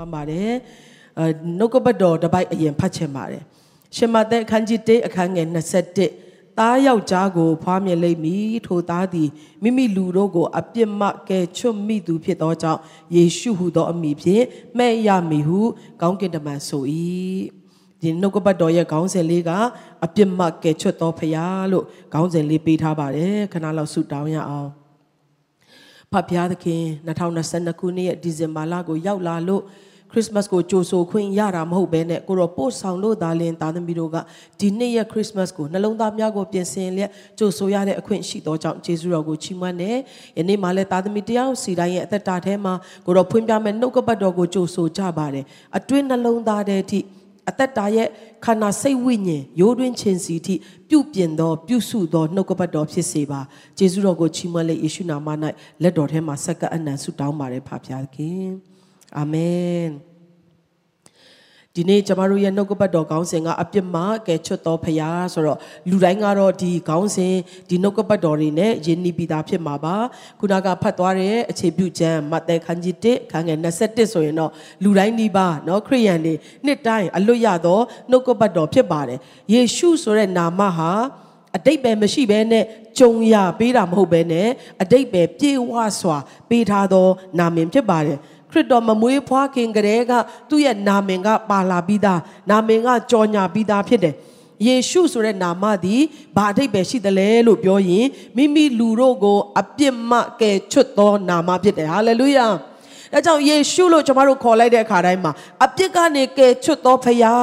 မွမ်းပါတယ်အဲနှုတ်ကပတ်တော်တစ်ပိုက်အရင်ဖတ်ချင်ပါတယ်ရှင်မသက်အခန်းကြီး1အခန်းငယ်21သားယောက်ျားကိုဖွားမြင်လိမ့်မည်ထိုသားသည်မိမိလူတို့ကိုအပြစ်မကယ်ချွတ်မိသူဖြစ်သောကြောင့်ယေရှုဟုသောအမည်ဖြင့်မဲ့ရမည်ဟုကောင်းကင်တမန်ဆို၏ဒီနှုတ်ကပတ်တော်ရဲ့ခေါင်းစဉ်လေးကအပြစ်မကယ်ချွတ်သောဖရာလို့ခေါင်းစဉ်လေးပေးထားပါတယ်ခဏလောက်ဆုတောင်းရအောင်ဖဖျားသခင်2022ခုနှစ်ရဲ့ဒီဇင်ဘာလကိုရောက်လာလို့ ခရစ်စမတ်ကိုကြိုဆိုခွင့်ရတာမဟုတ်ဘဲနဲ့ကိုရောပို့ဆောင်လို့သာလင်သားသမီးတို့ကဒီနှစ်ရဲ့ခရစ်စမတ်ကိုနှလုံးသားများကိုပြင်ဆင်လျက်ကြိုဆိုရတဲ့အခွင့်ရှိသောကြောင့်ယေရှုတော်ကိုချီးမွမ်းတယ်။ယနေ့မှလည်းသားသမီးတယောက်စီတိုင်းရဲ့အသက်တာထဲမှာကိုရောဖွင့်ပြမဲ့နှုတ်ကပတ်တော်ကိုကြိုဆိုကြပါတယ်။အတွင်းနှလုံးသားထဲထိအသက်တာရဲ့ခန္ဓာစိတ်ဝိညာဉ်ရိုးတွင်းခြင်းစီထိပြုပြင်သော ပြုစုသောနှုတ်ကပတ်တော်ဖြစ်စေပါယေရှုတော်ကိုချီးမွမ်းလေယေရှုနာမ၌လက်တော်ထဲမှာဆက်ကအနံဆုတောင်းပါတယ်ဖာဖျားခင် အာမင်ဒီနေ့ကျမတို့ရဲ့နှုတ်ကပတ်တော်ခေါင်းစဉ်ကအပြစ်မကဲချွတ်တော်ဖရာဆိုတော့လူတိုင်းကတော့ဒီခေါင်းစဉ်ဒီနှုတ်ကပတ်တော်တွေနဲ့ယဉ်နီးပြီးသားဖြစ်မှာပါခုနကဖတ်သွားတဲ့အခြေပြုကျမ်းမဿဲခန်းကြီး1ခန်းငယ်21ဆိုရင်တော့လူတိုင်းဒီပါเนาะခရိယန်တွေနှစ်တိုင်းအလွတ်ရသောနှုတ်ကပတ်တော်ဖြစ်ပါတယ်ယေရှုဆိုတဲ့နာမဟာအတိတ်ပဲမရှိဘဲနဲ့ကြုံရပေးတာမဟုတ်ဘဲနဲ့အတိတ်ပဲပြေဝစွာပေးထားသောနာမည်ဖြစ်ပါတယ် ခရစ်တော်မမွေးဖွားခင်ကလေးကသူ့ရဲ့နာမည်ကပါလာပြီးသားနာမည်ကကြော်ညာပြီးသားဖြစ်တယ်ယေရှုဆိုတဲ့နာမသည်ဘာအဓိပ္ပာယ်ရှိသလဲလို့ပြောရင်မိမိလူတို့ကိုအပြစ်မကယ်ချွတ်သောနာမဖြစ်တယ်ဟာလေလုယာဒါကြောင့်ယေရှုလို့ကျွန်တော်တို့ခေါ်လိုက်တဲ့အခါတိုင်းမှာအပြစ်ကနေကယ်ချွတ်သောဖရာ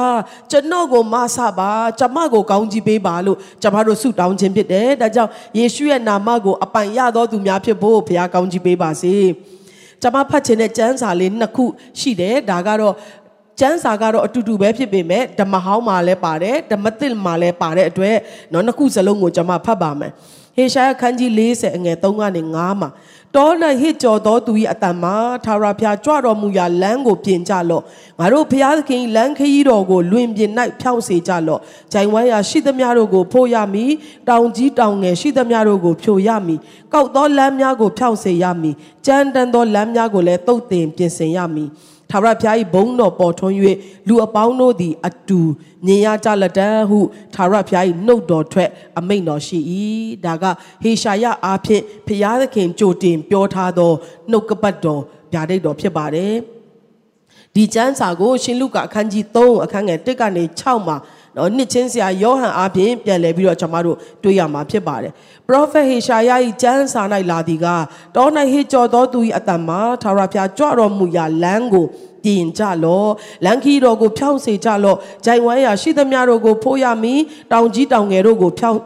ကျွန်တော်ကိုမဆပါကျွန်မကိုကောင်းကြီးပေးပါလို့ကျွန်တော်တို့ဆုတောင်းခြင်းဖြစ်တယ်ဒါကြောင့်ယေရှုရဲ့နာမကိုအပိုင်ရသောသူများဖြစ်ဖို့ဖရာကောင်းကြီးပေးပါစေ။ ကျွန်မဖတ်ချင်တဲ့ကျမ်းစာလေးနှစ်ခုရှိတယ်ဒါကတော့ကျမ်းစာကတော့အတူတူပဲဖြစ်ပေမဲ့ဓမ္မဟောင်းမှာလည်းပါတယ်ဓမ္မသစ်မှာလည်းပါတဲ့အတွက်เนาะနှစ်ခုစလုံးကိုကျွန်မဖတ်ပါမယ်ဟေရှာယခန်းကြီး40အငယ်3ကနေ5မှာ တော၌ဟစ်ကြော်သောသူ၏အတန်မှာထာဝရဘုရားကြွတော်မူရာလမ်းကိုပြင်ကြလော့ငါတို့ဘုရားသခင်လမ်းခရီးတော်ကိုလွင်ပြင်၌ဖြောင့်စေကြလော့ဂျိုင်ဝမ်းရာရှိသမျှတို့ကိုဖိုးရမည်တောင်ကြီးတောင်ငယ်ရှိသမျှတို့ကိုဖြိုရမည်ကောက်သောလမ်းများကိုဖြောင့်စေရမည်ကြမ်းတမ်းသောလမ်းများကိုလည်းတုတ်တင်ပြင်ဆင်ရမည် ထာဝရဘုရား၏ဘုန်းတော်ပေါ်ထွန်း၍လူအပေါင်းတို့သည်အတူမြင်ရကြလက်တန်းဟုထာဝရဘုရား၏နှုတ်တော်ထွက်အမိန့်တော်ရှိ၏ဒါကဟေရှာယအားဖြင့်ဘုရားသခင်ကြိုတင်ပြောထားသောနှုတ်ကပတ်တော်ဗျာဒိတ်တော်ဖြစ်ပါတယ်ဒီကျမ်းစာကိုရှင်လုကာအခန်းကြီး3အခန်းငယ်1ကနေ6မှာ နော်နှစ်ချင်းဆရာယောဟန်အားဖြင့်ပြန်လဲပြီးတော့ကျွန်တော်တို့တွေ့ရမှာဖြစ်ပါတယ်ပရောဖက်ဟေရှာယ၏ကျမ်းစာ၌လာသည်ကတော၌ဟေကြော်သောသူ၏အတန်မှာထာဝရဘုရားကြွတော်မူရာလမ်းကိုပြင်ကြလော့လမ်းခီးတော်ကိုဖြောင်းစေကြလော့ဂျိုင်ဝမ်းရာရှိသမျှတို့ကိုဖိုးရမည်တောင်ကြီးတောင်ငယ်တို့ကိုဖြောင်း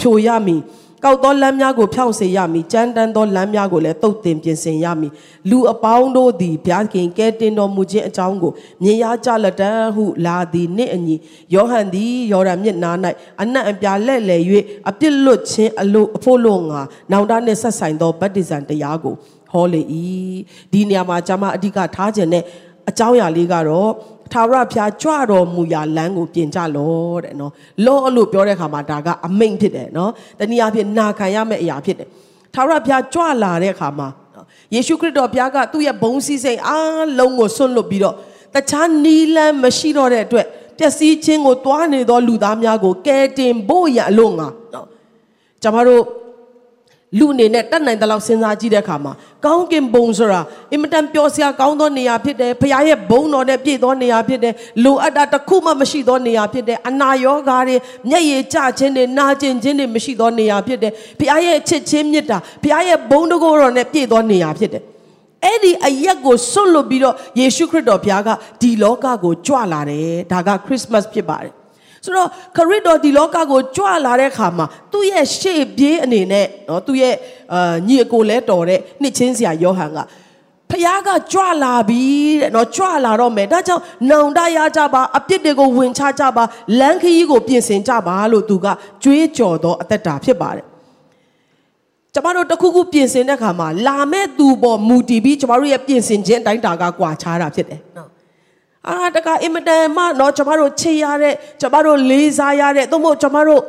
ဖြိုရမည် ကောက်သောလမ်းများကိုဖြောင့်စေရမည်ကြမ်းတမ်းသောလမ်းများကိုလည်းတုတ်တင်ပြင်ဆင်ရမည်လူအပေါင်းတို့သည်ဘုရားခင်ကဲတင်တော်မူခြင်းအကြောင်းကိုမြင်ရကြလက်တန်းဟုလာသည်နှင့်အညီယောဟန်သည်ယော်ဒန်မြစ်နား၌အနက်အပြာလက်လေ၍အပြစ်လွတ်ခြင်းအလို့အဖို့လို့ငါနောင်တနှင့်ဆက်ဆိုင်သောဗတ္တိဇံတရားကိုဟောလေ၏ဒီနေရာမှာကျွန်မအဓိကထားခြင်းနဲ့အကြောင်းအရာလေးကတော့ ထာဝရဘုရားကြွတော်မူရာလမ်းကိုပြင်ကြလောတဲ့နော်လောလို့ပြောတဲ့အခါမှာဒါကအမိန့်ဖြစ်တယ်နော်တနည်းအားဖြင့်နာခံရမယ့်အရာဖြစ်တယ်ထာဝရဘုရားကြွလာတဲ့အခါမှာယေရှုခရစ်တော်ဘုရားကသူ့ရဲ့ဘုံစည်းစိမ်အားလုံးကိုဆွန့်လွတ်ပြီးတော့တခြားနီးလန်းမရှိတော့တဲ့အတွက်ပျက်စီးခြင်းကိုတွားနေသောလူသားများကိုကယ်တင်ဖို့ရအလို့ငါနော်ကျွန်တော်တို့ လူအနေနဲ့တတ်နိုင်တဲ့လောက်စဉ်းစားကြည့်တဲ့အခါမှာကောင်းကင်ဘုံဆိုတာအင်မတန်ပျော်စရာကောင်းသောနေရာဖြစ်တယ်ဖခင်ရဲ့ဘုံတော်နဲ့ပြည့်သောနေရာဖြစ်တယ်လိုအပ်တာတစ်ခုမှမရှိသောနေရာဖြစ်တယ်အနာရောဂါတွေမျက်ရည်ကျခြင်းတွေနာကျင်ခြင်းတွေမရှိသောနေရာဖြစ်တယ်ဖခင်ရဲ့ချစ်ချင်းမြတ်တာဖခင်ရဲ့ဘုံတကိုယ်တော်နဲ့ပြည့်သောနေရာဖြစ်တယ်အဲ့ဒီအရက်ကိုဆွတ်လွတ်ပြီးတော့ယေရှုခရစ်တော်ဘုရားကဒီလောကကိုကြွလာတယ်ဒါကခရစ်မတ်ဖြစ်ပါတယ် ဆိုတော့ခရစ်တော်ဒီလောကကိုကြွလာတဲ့အခါမှာသူ့ရဲ့ရှေ့ပြေးအနေနဲ့နော်သူ့ရဲ့အာညီအကိုလဲတော်တဲ့နှစ်ချင်းဆရာယောဟန်ကဖခင်ကကြွလာပြီတဲ့နော်ကြွလာတော့မယ်ဒါကြောင့်နောင်တရကြပါအပြစ်တွေကိုဝင်ချကြပါလမ်းခရီးကိုပြင်ဆင်ကြပါလို့သူကကြွေးကြော်သောအသက်တာဖြစ်ပါတယ်ကျမတို့တခုခုပြင်ဆင်တဲ့ခါမှာလာမဲ့သူပေါ်မူတည်ပြီးကျမတို့ရဲ့ပြင်ဆင်ခြင်းအတိုင်းတာကကွာခြားတာဖြစ်တယ်နော် အာတကအင်မတန်မှเนาะကျမတို့ချေရတဲ့ကျမတို့လေးစားရတဲ့သို့မဟုတ်ကျမတို့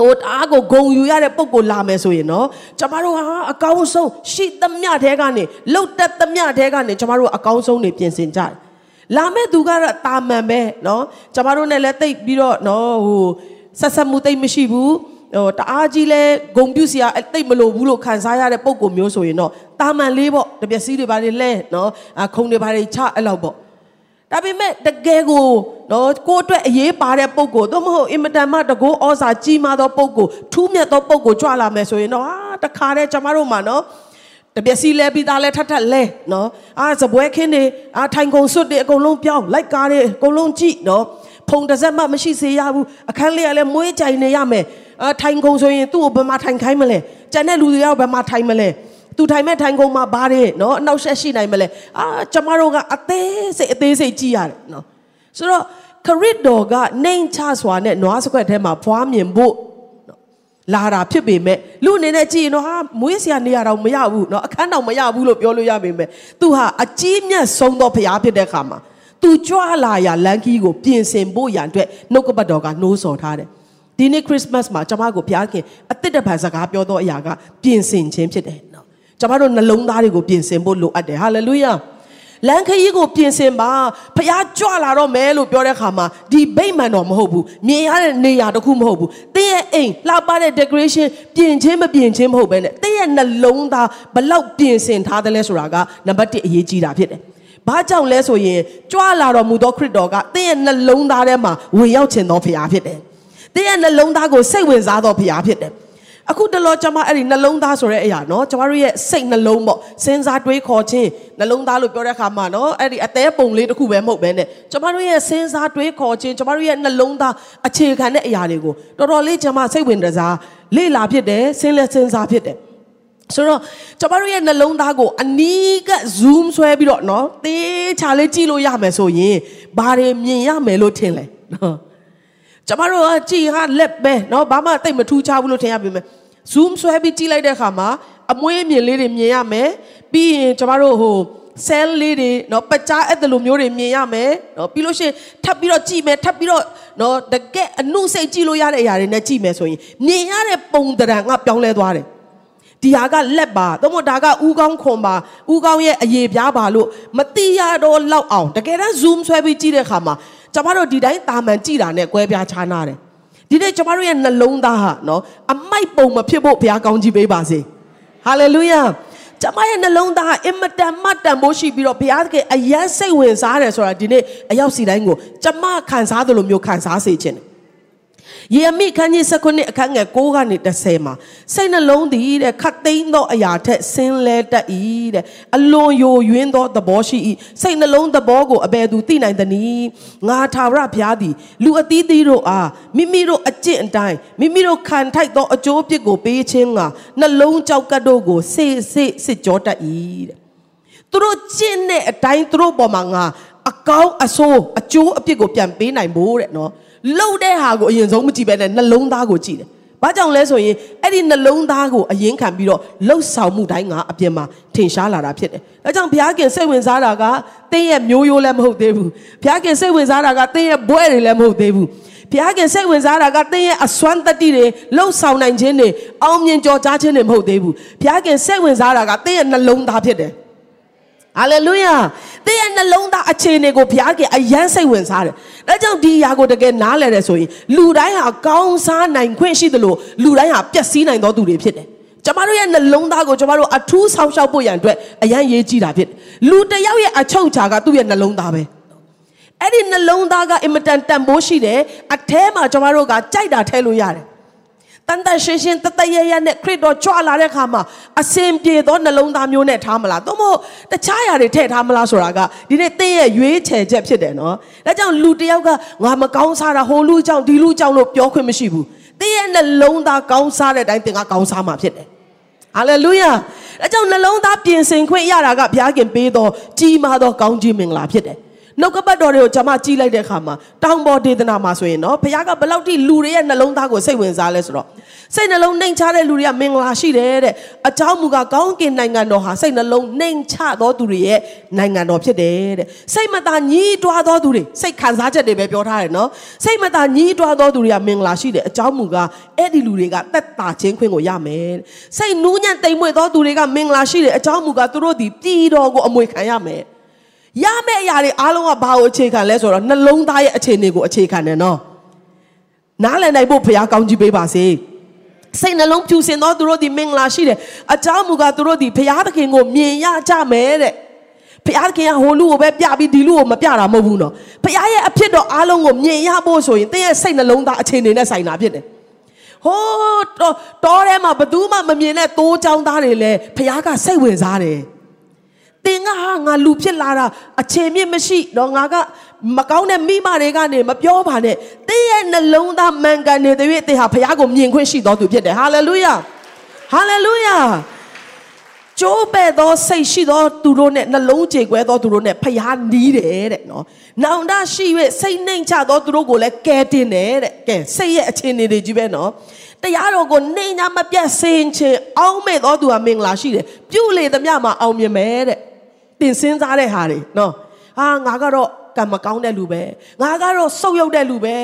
ဟိုတအားကိုဂုံယူရတဲ့ပုံကိုလာမယ်ဆိုရင်နော်ကျမတို့ဟာအကောင်းဆုံးရှိသမျှတဲကနေလှုပ်တက်သမျှတဲကနေကျမတို့အကောင်းဆုံးနေပြင်ဆင်ကြတယ်လာမဲ့သူကတော့တာမန်ပဲနော်ကျမတို့နဲ့လည်းတိတ်ပြီးတော့နော်ဟိုဆက်ဆက်မှုတိတ်မရှိဘူးဟိုတအားကြီးလဲဂုံပြုတ်စရာတိတ်မလိုဘူးလို့ခံစားရတဲ့ပုံကိုမျိုးဆိုရင်တော့တာမန်လေးပေါ့တပြက်စီးတွေပါလေလဲနော်ခုံတွေပါလေချအဲ့လောက်ပေါ့ ဒါပေမဲ့တကယ်ကိုနော်ကိုအတွက်အရေးပါတဲ့ပုံကိုသို့မဟုတ်အင်မတန်မှတကောဩဇာကြီးမားသောပုံကိုထူးမြတ်သောပုံကိုကြွလာမယ်ဆိုရင်တော့ဟာတခါတည်းကျမတို့မှာနော်တပြက်စီလဲပြီးသားလဲထပ်ထပ်လဲနော်အာစပွဲခင်းနေအာထိုင်ကုန်စွတ်တွေအကုန်လုံးပြောင်းလိုက်ကားတွေအကုန်လုံးကြည့်နော်ဖုံတစ်စက်မှမရှိစေရဘူးအခန်းလေးကလည်းမွေးကြိုင်နေရမယ်အာထိုင်ကုန်ဆိုရင်သူ့ကိုဘယ်မှာထိုင်ခိုင်းမလဲကျန်တဲ့လူတွေရောဘယ်မှာထိုင်မလဲ သူထိုင်မဲ့ထိုင်ကုန်မှာဘာတဲ့နော်အနောက်ဆက်ရှိနိုင်မလဲအာကျမတို့ကအသေးစိတ်အသေးစိတ်ကြည့်ရတယ်နော်ဆိုတော့ခရစ်တော်ကနှိမ်ချစွာနဲ့နွားစကွက်ထဲမှာဖွားမြင်ဖို့လာတာဖြစ်ပေမဲ့လူအနေနဲ့ကြည့်ရင်တော့ဟာမွေးစရာနေရာတော့မရဘူးเนาะအခန်းတော့မရဘူးလို့ပြောလို့ရပေမဲ့သူဟာအကြီးမြတ်ဆုံးသောဖရားဖြစ်တဲ့အခါမှာသူကြွလာရလန်ကီးကိုပြင်ဆင်ဖို့ရန်အတွက်နှုတ်ကပတ်တော်ကနှိုးဆော်ထားတယ်ဒီနေ့ခရစ်မတ်မှာကျွန်မကိုဘုရားခင်အသစ်တပံစကားပြောသောအရာကပြင်ဆင်ခြင်းဖြစ်တယ်เนาะ ကျွန်မတို့နှလုံးသားတွေကိုပြင်ဆင်ဖို့လိုအပ်တယ်ဟာလေလုယာလမ်းခရီးကိုပြင်ဆင်ပါဖះကြွလာတော့မယ်လို့ပြောတဲ့ခါမှာဒီဗိမ္မာန်တော်မဟုတ်ဘူးမြင်ရတဲ့နေရာတစ်ခုမဟုတ်ဘူးတင်းရဲ့အိမ်လှပတဲ့ decoration ပြင်ချင်းမပြင်ချင်းမဟုတ်ဘဲနဲ့တင်းရဲ့နှလုံးသားဘလောက်ပြင်ဆင်ထားတယ်လဲဆိုတာကနံပါတ်1အရေးကြီးတာဖြစ်တယ်ဘာကြောင့်လဲဆိုရင်ကြွလာတော်မူသောခရစ်တော်ကတင်းရဲ့နှလုံးသားထဲမှာဝင်ရောက်ခြင်းသောဖះဖြစ်တယ်တင်းရဲ့နှလုံးသားကိုစိတ်ဝင်စားသောဖះဖြစ်တယ် အခုတလောကျွန်မအဲ့ဒီနှလုံးသားဆိုတဲ့အရာနော်ကျွန်မတို့ရဲ့စိတ်နှလုံးပေါ့စဉ်းစားတွေးခေါ်ခြင်းနှလုံးသားလို့ပြောတဲ့အခါမှာနော်အဲ့ဒီအသေးပုံလေးတစ်ခုပဲမဟုတ်ပဲနဲ့ကျွန်မတို့ရဲ့စဉ်းစားတွေးခေါ်ခြင်းကျွန်မတို့ရဲ့နှလုံးသားအခြေခံတဲ့အရာတွေကိုတော်တော်လေးကျွန်မစိတ်ဝင်စားလေ့လာဖြစ်တယ်စဉ်းလက်စဉ်းစားဖြစ်တယ်ဆိုတော့ကျွန်မတို့ရဲ့နှလုံးသားကိုအနီးက zoom ဆွဲပြီးတော့နော်သေချာလေးကြည့်လို့ရမယ်ဆိုရင်ဘာတွေမြင်ရမယ်လို့ထင်လဲနော်ကျွန်မတို့ကကြည်ဟာလက်ပဲနော်ဘာမှတိတ်မထူးခြားဘူးလို့ထင်ရပြီမယ် zoom ဆွဲပြီးကြည့်လိုက်တဲ့အခါမှာအမွေးအမြင်လေးတွေမြင်ရမယ်ပြီးရင်ကျမတို့ဟို cell လေးတွေเนาะပကြားအဲ့လိုမျိုးတွေမြင်ရမယ်เนาะပြီးလို့ရှိရင်ထပ်ပြီးတော့ကြည့်မယ်ထပ်ပြီးတော့เนาะတကယ်အနုစိတ်ကြည့်လို့ရတဲ့အရာတွေနဲ့ကြည့်မယ်ဆိုရင်မြင်ရတဲ့ပုံတရံကပြောင်းလဲသွားတယ်ဒီဟာကလက်ပါသို့မဟုတ်ဒါကဥကောင်းခွန်ပါဥကောင်းရဲ့အရေးပြားပါလို့မတိရတော့လောက်အောင်တကယ်တမ်း zoom ဆွဲပြီးကြည့်တဲ့အခါမှာကျမတို့ဒီတိုင်းတာမန်ကြည့်တာနဲ့ကွဲပြားခြားနာတယ် ဒီနေ့ကျမတို့ရဲ့နှလုံးသားဟာနော်အမိုက်ပုံမဖြစ်ဖို့ဘုရားကောင်းကြီးပေးပါစေဟာလေလုယာကျမရဲ့နှလုံးသားအင်မတန်မှတန်ဖိုးရှိပြီးတော့ဘုရားသခင်အယမ်းစိတ်ဝင်စားတယ်ဆိုတာဒီနေ့အရောက်စီတိုင်းကိုကျမခံစားသလိုမျိုးခံစားစေခြင်းတ ယ်ယေရမိခန်းကြီး19အခန်းငယ်6ကနေ10မှာစိတ်နှလုံးသည်တဲ့ခတ်သိမ်းသောအရာထက်ဆင်းလဲတတ်၏တဲ့အလွန်ယိုယွင်းသောသဘောရှိ၏စိတ်နှလုံးသဘောကိုအဘယ်သူသိနိုင်သနည်းငါထာဝရဘုရားသည်လူအသီးသီးတို့အားမိမိတို့အကျင့်အတိုင်းမိမိတို့ခံထိုက်သောအကျိုးအပြစ်ကိုပေးခြင်းကနှလုံးကြောက်ကတ်တို့ကိုစေစေစစ်ကြောတတ်၏တဲ့သူတို့ကျင့်တဲ့အတိုင်းသူတို့ပေါ်မှာငါအကောင်းအဆိုးအကျိုးအပြစ်ကိုပြန်ပေးနိုင်ဖို့တဲ့နော် လှုပ်တဲ့ဟာကိုအရင်ဆုံးမကြည့်ပဲနဲ့နှလုံးသားကိုကြည့်တယ်။ဘာကြောင့်လဲဆိုရင်အဲ့ဒီနှလုံးသားကိုအရင်ခံပြီးတော့လှုပ်ဆောင်မှုတိုင်းကအပြင်မှာထင်ရှားလာတာဖြစ်တယ်။ဒါကြောင့်ဘုရားခင်စိတ်ဝင်စားတာကတင်းရဲ့မျိုးရိုးလည်းမဟုတ်သေးဘူး။ဘုရားခင်စိတ်ဝင်စားတာကတင်းရဲ့ဘွဲတွေလည်းမဟုတ်သေးဘူး။ဘုရားခင်စိတ်ဝင်စားတာကတင်းရဲ့အစွမ်းတတိတွေလှုပ်ဆောင်နိုင်ခြင်းတွေအောင်မြင်ကြော်ကြားခြင်းတွေမဟုတ်သေးဘူး။ဘုရားခင်စိတ်ဝင်စားတာကတင်းရဲ့နှလုံးသားဖြစ်တယ်။ဟာလေလုယာ သင်ရဲ့နှလုံးသားအခြေအနေကိုဘုရားကအယမ်းစိတ်ဝင်စားတယ်။ဒါကြောင့်ဒီຢာကိုတကယ်နားလည်တယ်ဆိုရင်လူတိုင်းဟာကောင်းစားနိုင်ခွင့်ရှိသလိုလူတိုင်းဟာပျက်စီးနိုင်သောသူတွေဖြစ်တယ်။ကျမတို့ရဲ့နှလုံးသားကိုကျမတို့အထူးဆောက်ရှောက်ဖို့ရန်အတွက်အယမ်းရေးကြည့်တာဖြစ်တယ်။လူတစ်ယောက်ရဲ့အချုပ်ချာကသူ့ရဲ့နှလုံးသားပဲ။အဲ့ဒီနှလုံးသားကအင်မတန်တန်ဖိုးရှိတယ်။အထဲမှာကျမတို့ကကြိုက်တာထည့်လို့ရတယ်။ တန်တန်ရှင်းရှင်းတတရရနဲ့ခရစ်တော်ကြွလာတဲ့ခါမှာအစင်ပြေသောနှလုံးသားမျိုးနဲ့ထားမလားသို့မဟုတ်တခြားຢာတွေထည့်ထားမလားဆိုတာကဒီနေ့သင်ရဲ့ရွေးချယ်ချက်ဖြစ်တယ်နော်ဒါကြောင့်လူတယောက်ကငါမကောင်းစားတာဟိုလူကြောင့်ဒီလူကြောင့်လို့ပြောခွင့်မရှိဘူးသင်ရဲ့နှလုံးသားကောင်းစားတဲ့အတိုင်းသင်ကကောင်းစားမှာဖြစ်တယ်ဟာလေလုယာအဲကြောင့်နှလုံးသားပြင်ဆင်ခွင့်ရတာကဘုရားခင်ပေးသောကြီးမားသောကောင်းကြီးမင်္ဂလာဖြစ်တယ် နှုတ်ကပတ်တော်တွေကိုကျွန်မကြည့်လိုက်တဲ့အခါမှာတောင်ပေါ်ဒေသနာမှာဆိုရင်နော်ဘုရားကဘယ်လောက်ထိလူတွေရဲ့နှလုံးသားကိုစိတ်ဝင်စားလဲဆိုတော့စိတ်နှလုံးနှိမ်ချတဲ့လူတွေကမင်္ဂလာရှိတယ်တဲ့အကြောင်းမူကားကောင်းကင်နိုင်ငံတော်ဟာစိတ်နှလုံးနှိမ်ချသောသူတွေရဲ့နိုင်ငံတော်ဖြစ်တယ်တဲ့စိတ်မသာညှိတွားသောသူတွေစိတ်ခံစားချက်တွေပဲပြောထားတယ်နော်စိတ်မသာညှိတွားသောသူတွေကမင်္ဂလာရှိတယ်အကြောင်းမူကားအဲ့ဒီလူတွေကသက်သာခြင်းခွင့်ကိုရမယ်စိတ်နူးညံ့တိမ်မွေ့သောသူတွေကမင်္ဂလာရှိတယ်အကြောင်းမူကားသူတို့ဒီပြည်တော်ကိုအမွေခံရမယ် ရမယ့်အရာတွေအားလုံးကဘာကိုအခြေခံလဲဆိုတော့နှလုံးသားရဲ့အခြေအနေကိုအခြေခံတယ်နော်နားလည်နိုင်ဖို့ဘုရားကောင်းကြီးပေးပါစေစိတ်နှလုံးဖြူစင်သောသူတို့ဒီမင်္ဂလာရှိတယ်အကြောင်းမူကားသူတို့ဒီဘုရားသခင်ကိုမြင်ရကြမယ်တဲ့ဘုရားသခင်ကဟိုလူကိုပဲပြပြီးဒီလူကိုမပြတာမဟုတ်ဘူးနော်ဘုရားရဲ့အဖြစ်တော်အားလုံးကိုမြင်ရဖို့ဆိုရင်သင်ရဲ့စိတ်နှလုံးသားအခြေအနေနဲ့ဆိုင်တာဖြစ်တယ်ဟိုးတောထဲမှာဘသူမှမမြင်တဲ့တိုးချောင်းသားတွေလည်းဘုရားကစိတ်ဝင်စားတယ်သ င်ကဟာငါလူဖြစ်လာတာအခြေမြင့်မရှိတော့ငါကမကောင်းတဲ့မိမတွေကနေမပြောပါနဲ့တင်းရဲ့နှလုံးသားမှန်ကန်နေတဲ့၍တင်းဟာဘုရားကိုမြင်ခွင့်ရှိတော်သူဖြစ်တယ်ဟာလေလုယာဟာလေလုယာကျိုးပဲ့သောစိတ်ရှိသောသူတို့နဲ့နှလုံးကြေကွဲသောသူတို့နဲ့ဖျားနီးတယ်တဲ့နော်။နောင်တရှိ၍စိတ်နှိမ်ချသောသူတို့ကိုလည်းကဲတင်တယ်တဲ့။ကဲစိတ်ရဲ့အခြေအနေတွေကြီးပဲနော်။တရားတော်ကိုနှိမ်ညာမပြတ်စင်ချင်းအောင်းမဲ့သောသူဟာမင်္ဂလာရှိတယ်။ပြုလေသမျှမှာအောင်မြင်မယ်တဲ့။ တင်စင်းစားတဲ့ဟာတွေနော်။ဟာငါကတော့ကံမကောင်းတဲ့လူပဲငါကတော့ဆုပ်ယုပ်တဲ့လူပဲ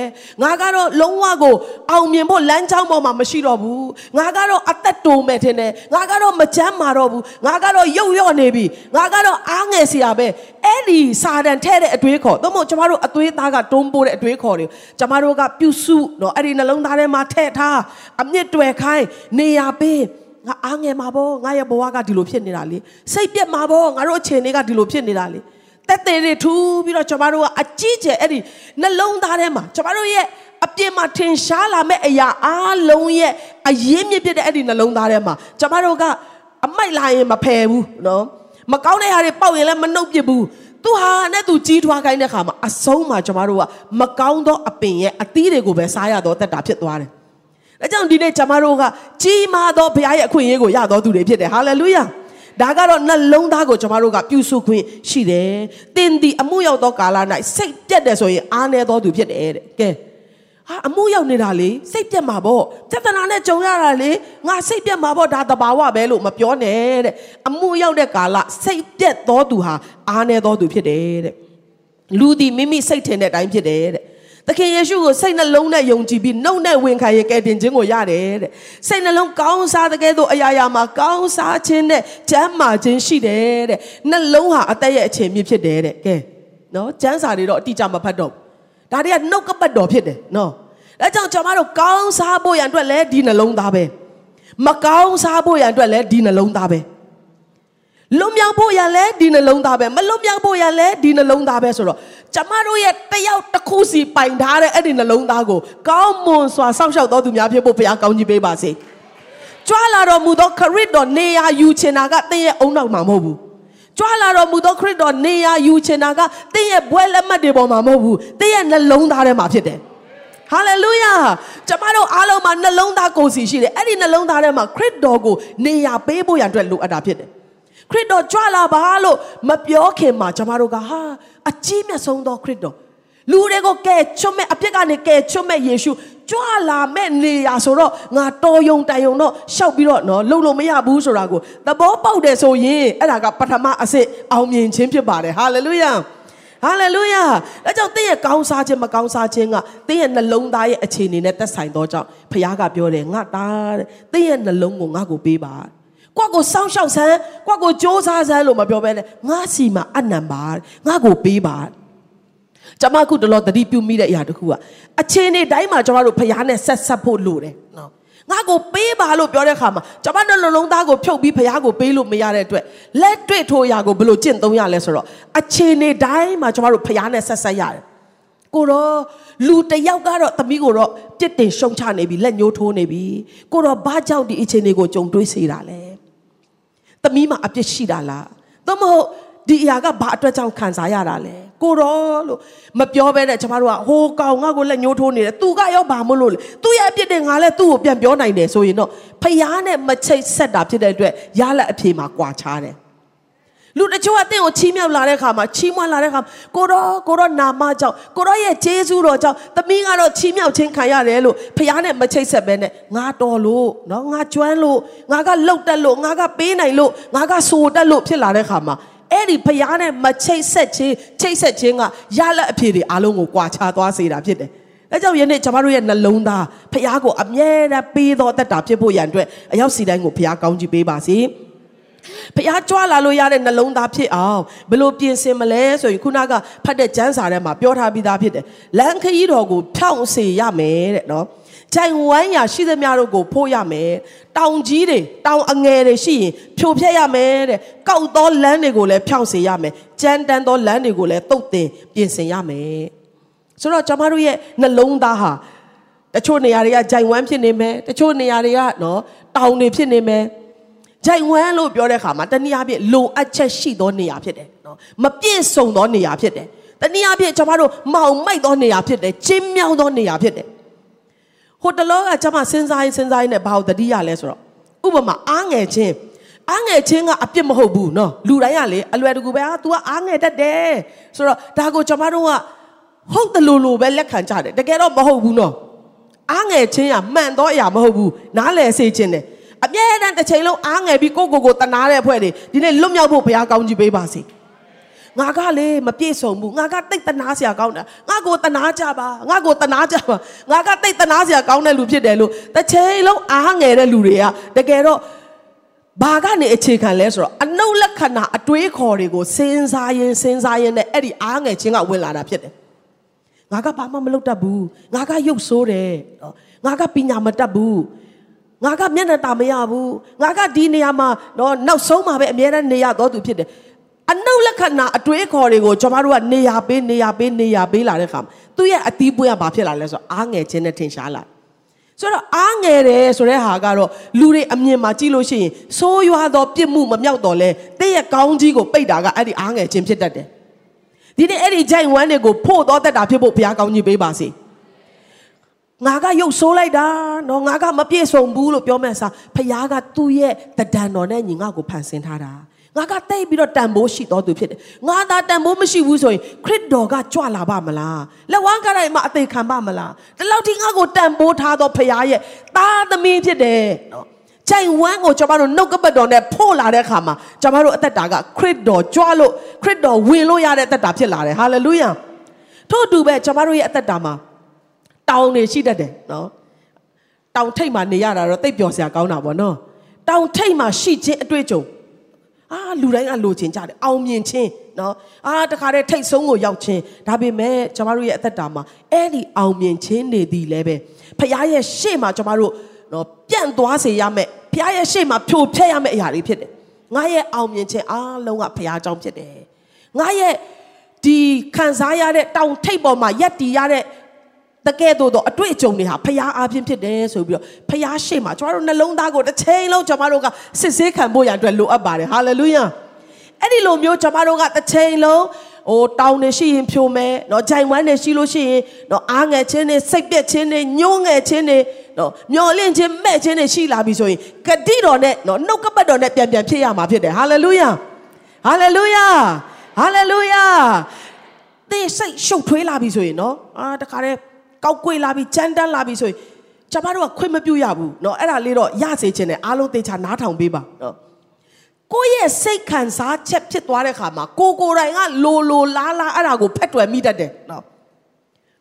ငါကတော့လုံးဝကိုအောင်မြင်ဖို့လမ်းကြောင်းပေါ်မှာမရှိတော့ဘူးငါကတော့အသက်တုံမဲ့ထင်တယ်ငါကတော့မချမ်းမာတော့ဘူးငါကတော့ရုပ်ရော့နေပြီငါကတော့အားငယ်စရာပဲအဲ့ဒီစာတန်ထဲတဲ့အတွေးခေါ်သို့မဟုတ်ကျမတို့အသွေးသားကတွန်းပိုးတဲ့အတွေးခေါ်တွေကျမတို့ကပြုစုနော်အဲ့ဒီနှလုံးသားထဲမှာထည့်ထားအမြင့်တွယ်ခိုင်းနေရပေး ငါအားငယ်မှာပေါ့ငါရဲ့ဘဝကဒီလိုဖြစ်နေတာလေစိတ်ပြက်မှာပေါ့ငါတို့အခြေအနေကဒီလိုဖြစ်နေတာလေတက်သေးတွေထူးပြီးတော့ကျမတို့ကအကြီးကျယ်အဲ့ဒီနှလုံးသားထဲမှာကျမတို့ရဲ့အပြင်မှာထင်ရှားလာမဲ့အရာအားလုံးရဲ့အရေးမြစ်ဖြစ်တဲ့အဲ့ဒီနှလုံးသားထဲမှာကျမတို့ကအမိုက်လာရင်မဖယ်ဘူးနော်မကောင်းတဲ့ဟာတွေပေါက်ရင်လည်းမနှုတ်ပစ်ဘူးသူဟာနဲ့သူကြီးထွားခိုင်းတဲ့ခါမှာအဆုံးမှာကျမတို့ကမကောင်းသောအပင်ရဲ့အသီးတွေကိုပဲစားရတော့တက်တာဖြစ်သွားတယ်။ ဒါကြောင့်ဒီနေ့ကျမတို့ကကြီးမားသောဘုရားရဲ့အခွင့်အရေးကိုရတော်သူတွေဖြစ်တယ်။ဟာလေလုယာ။ဒါကတော့နှလုံးသားကိုကျွန်တော်တို့ကပြုစုခွင့်ရှိတယ်။တင်ဒီအမှုရောက်သောကာလ၌စိတ်ပြတ်တယ်ဆိုရင်အားနည်းသောသူဖြစ်တယ်တဲ့။ကဲဟာအမှုရောက်နေတာလေစိတ်ပြတ်မှာပေါ့ပြဿနာနဲ့ကြုံရတာလေငါစိတ်ပြတ်မှာပေါ့ဒါတဘာဝပဲလို့မပြောနဲ့တဲ့အမှုရောက်တဲ့ကာလစိတ်ပြတ်သောသူဟာအားနည်းသောသူဖြစ်တယ်တဲ့လူဒီမိမိစိတ်ထင်တဲ့အတိုင်းဖြစ်တယ်တဲ့ သခင်ယေရှုကိုစိတ်နှလုံးနဲ့ယုံကြည်ပြီးနှုတ်နဲ့ဝင်ခံရင်ကယ်တင်ခြင်းကိုရတယ်တဲ့စိတ်နှလုံးကောင်းစားတဲ့ကဲ့သို့အရာရာမှာကောင်းစားခြင်းနဲ့ကျမ်းမာခြင်းရှိတယ်တဲ့နှလုံးဟာအသက်ရဲ့အခြေမြစ်ဖြစ်တယ်တဲ့ကဲနော်ကျမ်းစာတွေတော့အတိအကျမဖတ်တော့ဒါတွေကနှုတ်ကပတ်တော်ဖြစ်တယ်နော်အဲကြောင့်ကျွန်တော်တို့ကောင်းစားဖို့ရန်အတွက်လည်းဒီနှလုံးသားပဲမကောင်းစားဖို့ရန်အတွက်လည်းဒီနှလုံးသားပဲလွန်မြောက်ဖို့ရလဲဒီနှလုံးသားပဲမလွန်မြောက်ဖို့ရလဲဒီနှလုံးသားပဲဆိုတော့ ကျမတို့ရဲ့တယောက်တစ်ခုစီပိုင်ထားတဲ့အဲ့ဒီနှလုံးသားကိုကောင်းမွန်စွာစောင့်ရှောက်တော်သူများဖြစ်ဖို့ဘုရားကောင်းကြီးပေးပါစေကြွာလာတော်မူသောခရစ်တော်နေရာယူချင်တာကတင်းရဲ့အုံနောက်မှာမဟုတ်ဘူးကြွာလာတော်မူသောခရစ်တော်နေရာယူချင်တာကတင်းရဲ့ဘွဲလက်မှတ်တွေပေါ်မှာမဟုတ်ဘူးတင်းရဲ့နှလုံးသားထဲမှာဖြစ်တယ်ဟာလေလုယာကျမတို့အားလုံးမှာနှလုံးသားကိုယ်စီရှိတယ်အဲ့ဒီနှလုံးသားထဲမှာခရစ်တော်ကိုနေရာပေးဖို့ရန်အတွက်လိုအပ်တာဖြစ်တယ် ခရစ်တော်ကြွလာပါလို့မပြောခင်မှာကျမတို့ကဟာအကြီးမြတ်ဆုံးသောခရစ်တော်လူတွေကိုကဲချွတ်မဲ့အပြစ်ကနေကဲချွတ်မဲ့ယေရှုကြွလာမဲ့နေရဆိုတော့ငါတော်ယုံတန်ယုံတော့ရှောက်ပြီးတော့နော်လုံလို့မရဘူးဆိုတာကိုသဘောပေါက်တယ်ဆိုရင်အဲ့ဒါကပထမအစစ်အောင်မြင်ခြင်းဖြစ်ပါတယ်ဟာလေလုယာဟာလေလုယာဒါကြောင့်သင်ရဲ့ကောင်းစားခြင်းမကောင်းစားခြင်းကသင်ရဲ့နှလုံးသားရဲ့အခြေအနေနဲ့သက်ဆိုင်သောကြောင့်ဖခင်ကပြောတယ်ငါသားတဲ့သင်ရဲ့နှလုံးကိုငါ့ကိုပေးပါ ကိုယ့်ကိုစောင့်ရှောက်ဆန်းကိုယ့်ကိုကြိုးစားဆန်းလို့မပြောဘဲနဲ့ငါစီမှာအနံပါငါကိုပေးပါကျွန်မခုတလောတတိပြုမိတဲ့အရာတစ်ခုကအချင်းနေတိုင်းမှာကျွန်တော်တို့ဖရားနဲ့ဆက်ဆက်ဖို့လိုတယ်နော်ငါကိုပေးပါလို့ပြောတဲ့အခါမှာကျွန်မတို့လုံးလုံးသားကိုဖြုတ်ပြီးဖရားကိုပေးလို့မရတဲ့အတွက်လက်တွေ့ထိုးရာကိုဘယ်လိုကျင့်သုံးရလဲဆိုတော့အချင်းနေတိုင်းမှာကျွန်တော်တို့ဖရားနဲ့ဆက်ဆက်ရတယ်ကိုတော့လူတယောက်ကတော့သမီးကိုတော့ပြစ်တင်ရှုံချနေပြီလက်ညှိုးထိုးနေပြီကိုတော့ဘာကြောင့်ဒီအချင်းတွေကိုကြုံတွေးစေတာလဲ သမီးမှာအပြစ်ရှိတာလားသို့မဟုတ်ဒီအရာကဘာအတွက်ကြောင့်ခံစားရတာလဲကိုတော့လို့မပြောဘဲနဲ့ကျမတို့ကဟိုကောင်ငါ့ကိုလက်ညှိုးထိုးနေတယ်သူကရောဘာမလို့လဲသူရဲ့အပြစ်တွေငါလည်းသူ့ကိုပြန်ပြောနိုင်တယ်ဆိုရင်တော့ဖျားနဲ့မချိတ်ဆက်တာဖြစ်တဲ့အတွက်ရလက်အဖြေမှာကွာခြားတယ် လူတချို့အသင်ကိုချီးမြှောက်လာတဲ့အခါမှာချီးမွမ်းလာတဲ့အခါကိုတော့ကိုတော့နာမကြောင့်ကိုတော့ရဲ့ဂျေဇုတော်ကြောင့်သမီးကတော့ချီးမြှောက်ခြင်းခံရတယ်လို့ဖခင်နဲ့မချိတ်ဆက်ပဲနဲ့ငါတော်လို့နော်ငါကျွမ်းလို့ငါကလှုပ်တက်လို့ငါကပေးနိုင်လို့ငါကစိုးတက်လို့ဖြစ်လာတဲ့အခါမှာအဲ့ဒီဖခင်နဲ့မချိတ်ဆက်ခြင်းချိတ်ဆက်ခြင်းကရလက်အဖြစ်တွေအားလုံးကိုကွာခြားသွားစေတာဖြစ်တယ်အဲကြောင့်ယနေ့ကျွန်တော်တို့ရဲ့နှလုံးသားဖခင်ကိုအမြဲတမ်းပေးတော်တတ်တာဖြစ်ဖို့ရန်အတွက်အရောက်စီတိုင်းကိုဖခင်ကောင်းချီးပေးပါစေ။ ဖះကြွားလာလို့ရတဲ့နှလုံးသားဖြစ်အောင်ဘယ်လိုပြင်ဆင်မလဲဆိုရင်ခုနကဖတ်တဲ့ကျမ်းစာထဲမှာပြောထားပြီးသားဖြစ်တယ်လမ်းခရီးတော်ကိုဖြောင့်စေရမယ်တဲ့နော်ဂျိုင်ဝိုင်းရာရှိသမျှတို့ကိုဖို့ရမယ်တောင်ကြီးတွေတောင်အငယ်တွေရှိရင်ဖြိုဖျက်ရမယ်တဲ့ကောက်သောလမ်းတွေကိုလည်းဖြောင့်စေရမယ်ကြမ်းတမ်းသောလမ်းတွေကိုလည်းတုတ်တင်ပြင်ဆင်ရမယ်ဆိုတော့ကျွန်မတို့ရဲ့နှလုံးသားဟာတချို့နေရာတွေကဂျိုင်ဝမ်းဖြစ်နေမယ်တချို့နေရာတွေကနော်တောင်တွေဖြစ်နေမယ် ဂျိုင်ဝမ်းလို့ပြောတဲ့အခါမှာတနည်းအားဖြင့်လိုအပ်ချက်ရှိသောနေရာဖြစ်တယ်နော်မပြည့်စုံသောနေရာဖြစ်တယ်တနည်းအားဖြင့်ကျွန်တော်တို့မောင်မိုက်သောနေရာဖြစ်တယ်ကျင်းမြောင်းသောနေရာဖြစ်တယ်ဟိုတလောကကျွန်မစဉ်းစားရင်စဉ်းစားရင်လည်းဘာလို့တတိယလဲဆိုတော့ဥပမာအားငယ်ချင်းအားငယ်ချင်းကအပြစ်မဟုတ်ဘူးနော်လူတိုင်းကလေအလွယ်တကူပဲအာ तू ကအားငယ်တတ်တယ်ဆိုတော့ဒါကိုကျွန်မတို့ကဟုတ်တယ်လို့လို့ပဲလက်ခံကြတယ်တကယ်တော့မဟုတ်ဘူးနော်အားငယ်ချင်းကမှန်တော့အရာမဟုတ်ဘူးနားလည်စေခြင်းတယ် အမြဲတမ်းတစ်ချိန်လုံးအားငယ်ပြီးကိုကိုကိုတနာတဲ့အဖွဲ့တွေဒီနေ့လွတ်မြောက်ဖို့ဘုရားကောင်းကြီးပေးပါစေငါကလေမပြည့်စုံဘူးငါကတိတ်တနာစရာကောင်းတာငါကိုတနာကြပါငါကိုတနာကြပါငါကတိတ်တနာစရာကောင်းတဲ့လူဖြစ်တယ်လို့တစ်ချိန်လုံးအားငယ်တဲ့လူတွေကတကယ်တော့ဘာကနေအခြေခံလဲဆိုတော့အနုလက္ခဏာအတွေးခေါ်တွေကိုစဉ်းစားရင်စဉ်းစားရင်နဲ့အဲ့ဒီအားငယ်ခြင်းကဝင်လာတာဖြစ်တယ်ငါကဘာမှမလုပ်တတ်ဘူးငါကရုပ်ဆိုးတယ်ငါကပညာမတတ်ဘူး ငါကမျက်နှာတာမရဘူးငါကဒီနေရာမှာတော့နောက်ဆုံးမှာပဲအမြဲတမ်းနေရတော့သူဖြစ်တယ်အနုလက္ခဏာအတွေးခေါ်တွေကိုကျွန်တော်တို့ကနေရာပေးနေရာပေးနေရာပေးလာတဲ့အခါသူ့ရဲ့အသီးပွင့်ကဘာဖြစ်လာလဲဆိုတော့အားငယ်ခြင်းနဲ့ထင်ရှားလာဆိုတော့အားငယ်တယ်ဆိုတဲ့ဟာကတော့လူတွေအမြင်မှာကြည့်လို့ရှိရင်ဆိုးရွားသောပြစ်မှုမမြောက်တော့လဲတဲ့ရဲ့ကောင်းကြီးကိုပိတ်တာကအဲ့ဒီအားငယ်ခြင်းဖြစ်တတ်တယ်ဒီနေ့အဲ့ဒီဂျိုင်ဝမ်းတွေကိုဖို့တော့တတ်တာဖြစ်ဖို့ဘုရားကောင်းကြီးပေးပါစေ။ ငါကရုပ်ဆိုးလိုက်တာနော်ငါကမပြည့်စုံဘူးလို့ပြောမဲ့စားဖခင်ကသူ့ရဲ့တဒံတော်နဲ့ညီငါကိုဖန်ဆင်းထားတာငါကတိတ်ပြီးတော့တန်ဖိုးရှိတော်သူဖြစ်တယ်ငါသာတန်ဖိုးမရှိဘူးဆိုရင်ခရစ်တော်ကကြွလာပါမလားလက်ဝါးကတိုင်းမှာအသေးခံပါမလားဒီလောက်ထိငါကိုတန်ဖိုးထားတော်ဖခင်ရဲ့သားသမီးဖြစ်တယ်နော်ကြိုင်ဝမ်းကိုကျွန်တော်တို့နှုတ်ကပတ်တော်နဲ့ဖို့လာတဲ့အခါမှာကျွန်တော်တို့အသက်တာကခရစ်တော်ကြွလို့ခရစ်တော်ဝင်လို့ရတဲ့အသက်တာဖြစ်လာတယ်ဟာလေလုယာထို့အတူပဲကျွန်တော်တို့ရဲ့အသက်တာမှာ တောင်တွေရှိတတ်တယ်နော်တောင်ထိပ်မှာနေရတာတော့တိတ်ပျော်စရာကောင်းတာပေါ့နော်တောင်ထိပ်မှာရှိခြင်းအတွေ့အကြုံအာလူတိုင်းကလိုချင်ကြတယ်အောင်မြင်ခြင်းနော်အာတခါတည်းထိတ်ဆုံးကိုရောက်ခြင်းဒါပေမဲ့ကျမတို့ရဲ့အသက်တာမှာအဲ့ဒီအောင်မြင်ခြင်းနေသည်လည်းပဲဖခင်ရဲ့ရှေ့မှာကျမတို့နော်ပြန့်သွားစေရမယ်ဖခင်ရဲ့ရှေ့မှာဖြိုဖျက်ရမယ့်အရာတွေဖြစ်တယ်ငါရဲ့အောင်မြင်ခြင်းအားလုံးကဖခင်ကြောင့်ဖြစ်တယ်ငါရဲ့ဒီခံစားရတဲ့တောင်ထိပ်ပေါ်မှာယက်တီရတဲ့ တကယ်တော့တော့အတွေ့အကြုံတွေဟာဖျားအားဖြင့်ဖြစ်တယ်ဆိုပြီးတော့ဖျားရှိမှကျွန်တော်တို့နှလုံးသားကိုတစ်ချိန်လုံးကျွန်တော်တို့ကစစ်ဆေးခံဖို့ရန်အတွက်လိုအပ်ပါတယ်ဟာလေလုယာအဲ့ဒီလိုမျိုးကျွန်တော်တို့ကတစ်ချိန်လုံးဟိုတောင်းနေရှိရင်ဖြိုမယ်နော်ဂျိုင်ဝမ်းနေရှိလို့ရှိရင်နော်အားငယ်ခြင်းနဲ့စိတ်ပြက်ခြင်းနဲ့ညှိုးငယ်ခြင်းနဲ့နော်မျောလင့်ခြင်းမဲ့ခြင်းနဲ့ရှိလာပြီဆိုရင်ဂတိတော်နဲ့နော်နှုတ်ကပတ်တော်နဲ့ပြန်ပြန်ဖြစ်ရမှာဖြစ်တယ်ဟာလေလုယာဟာလေလုယာဟာလေလုယာသင်စိတ်ရှုပ်ထွေးလာပြီဆိုရင်နော်အာတခါတည်း ကောက်ကွေလာပြီးကြမ်းတမ်းလာပြီးဆိုရင်ကျမတို့ကခွင့်မပြုရဘူးเนาะအဲ့ဒါလေးတော့ရစေခြင်းနဲ့အားလုံးသေချာနားထောင်ပေးပါเนาะကိုယ့်ရဲ့စိတ်ခံစားချက်ဖြစ်သွားတဲ့ခါမှာကိုကိုယ်တိုင်ကလိုလိုလားလားအဲ့ဒါကိုဖက်တွယ်မိတတ်တယ်เนาะ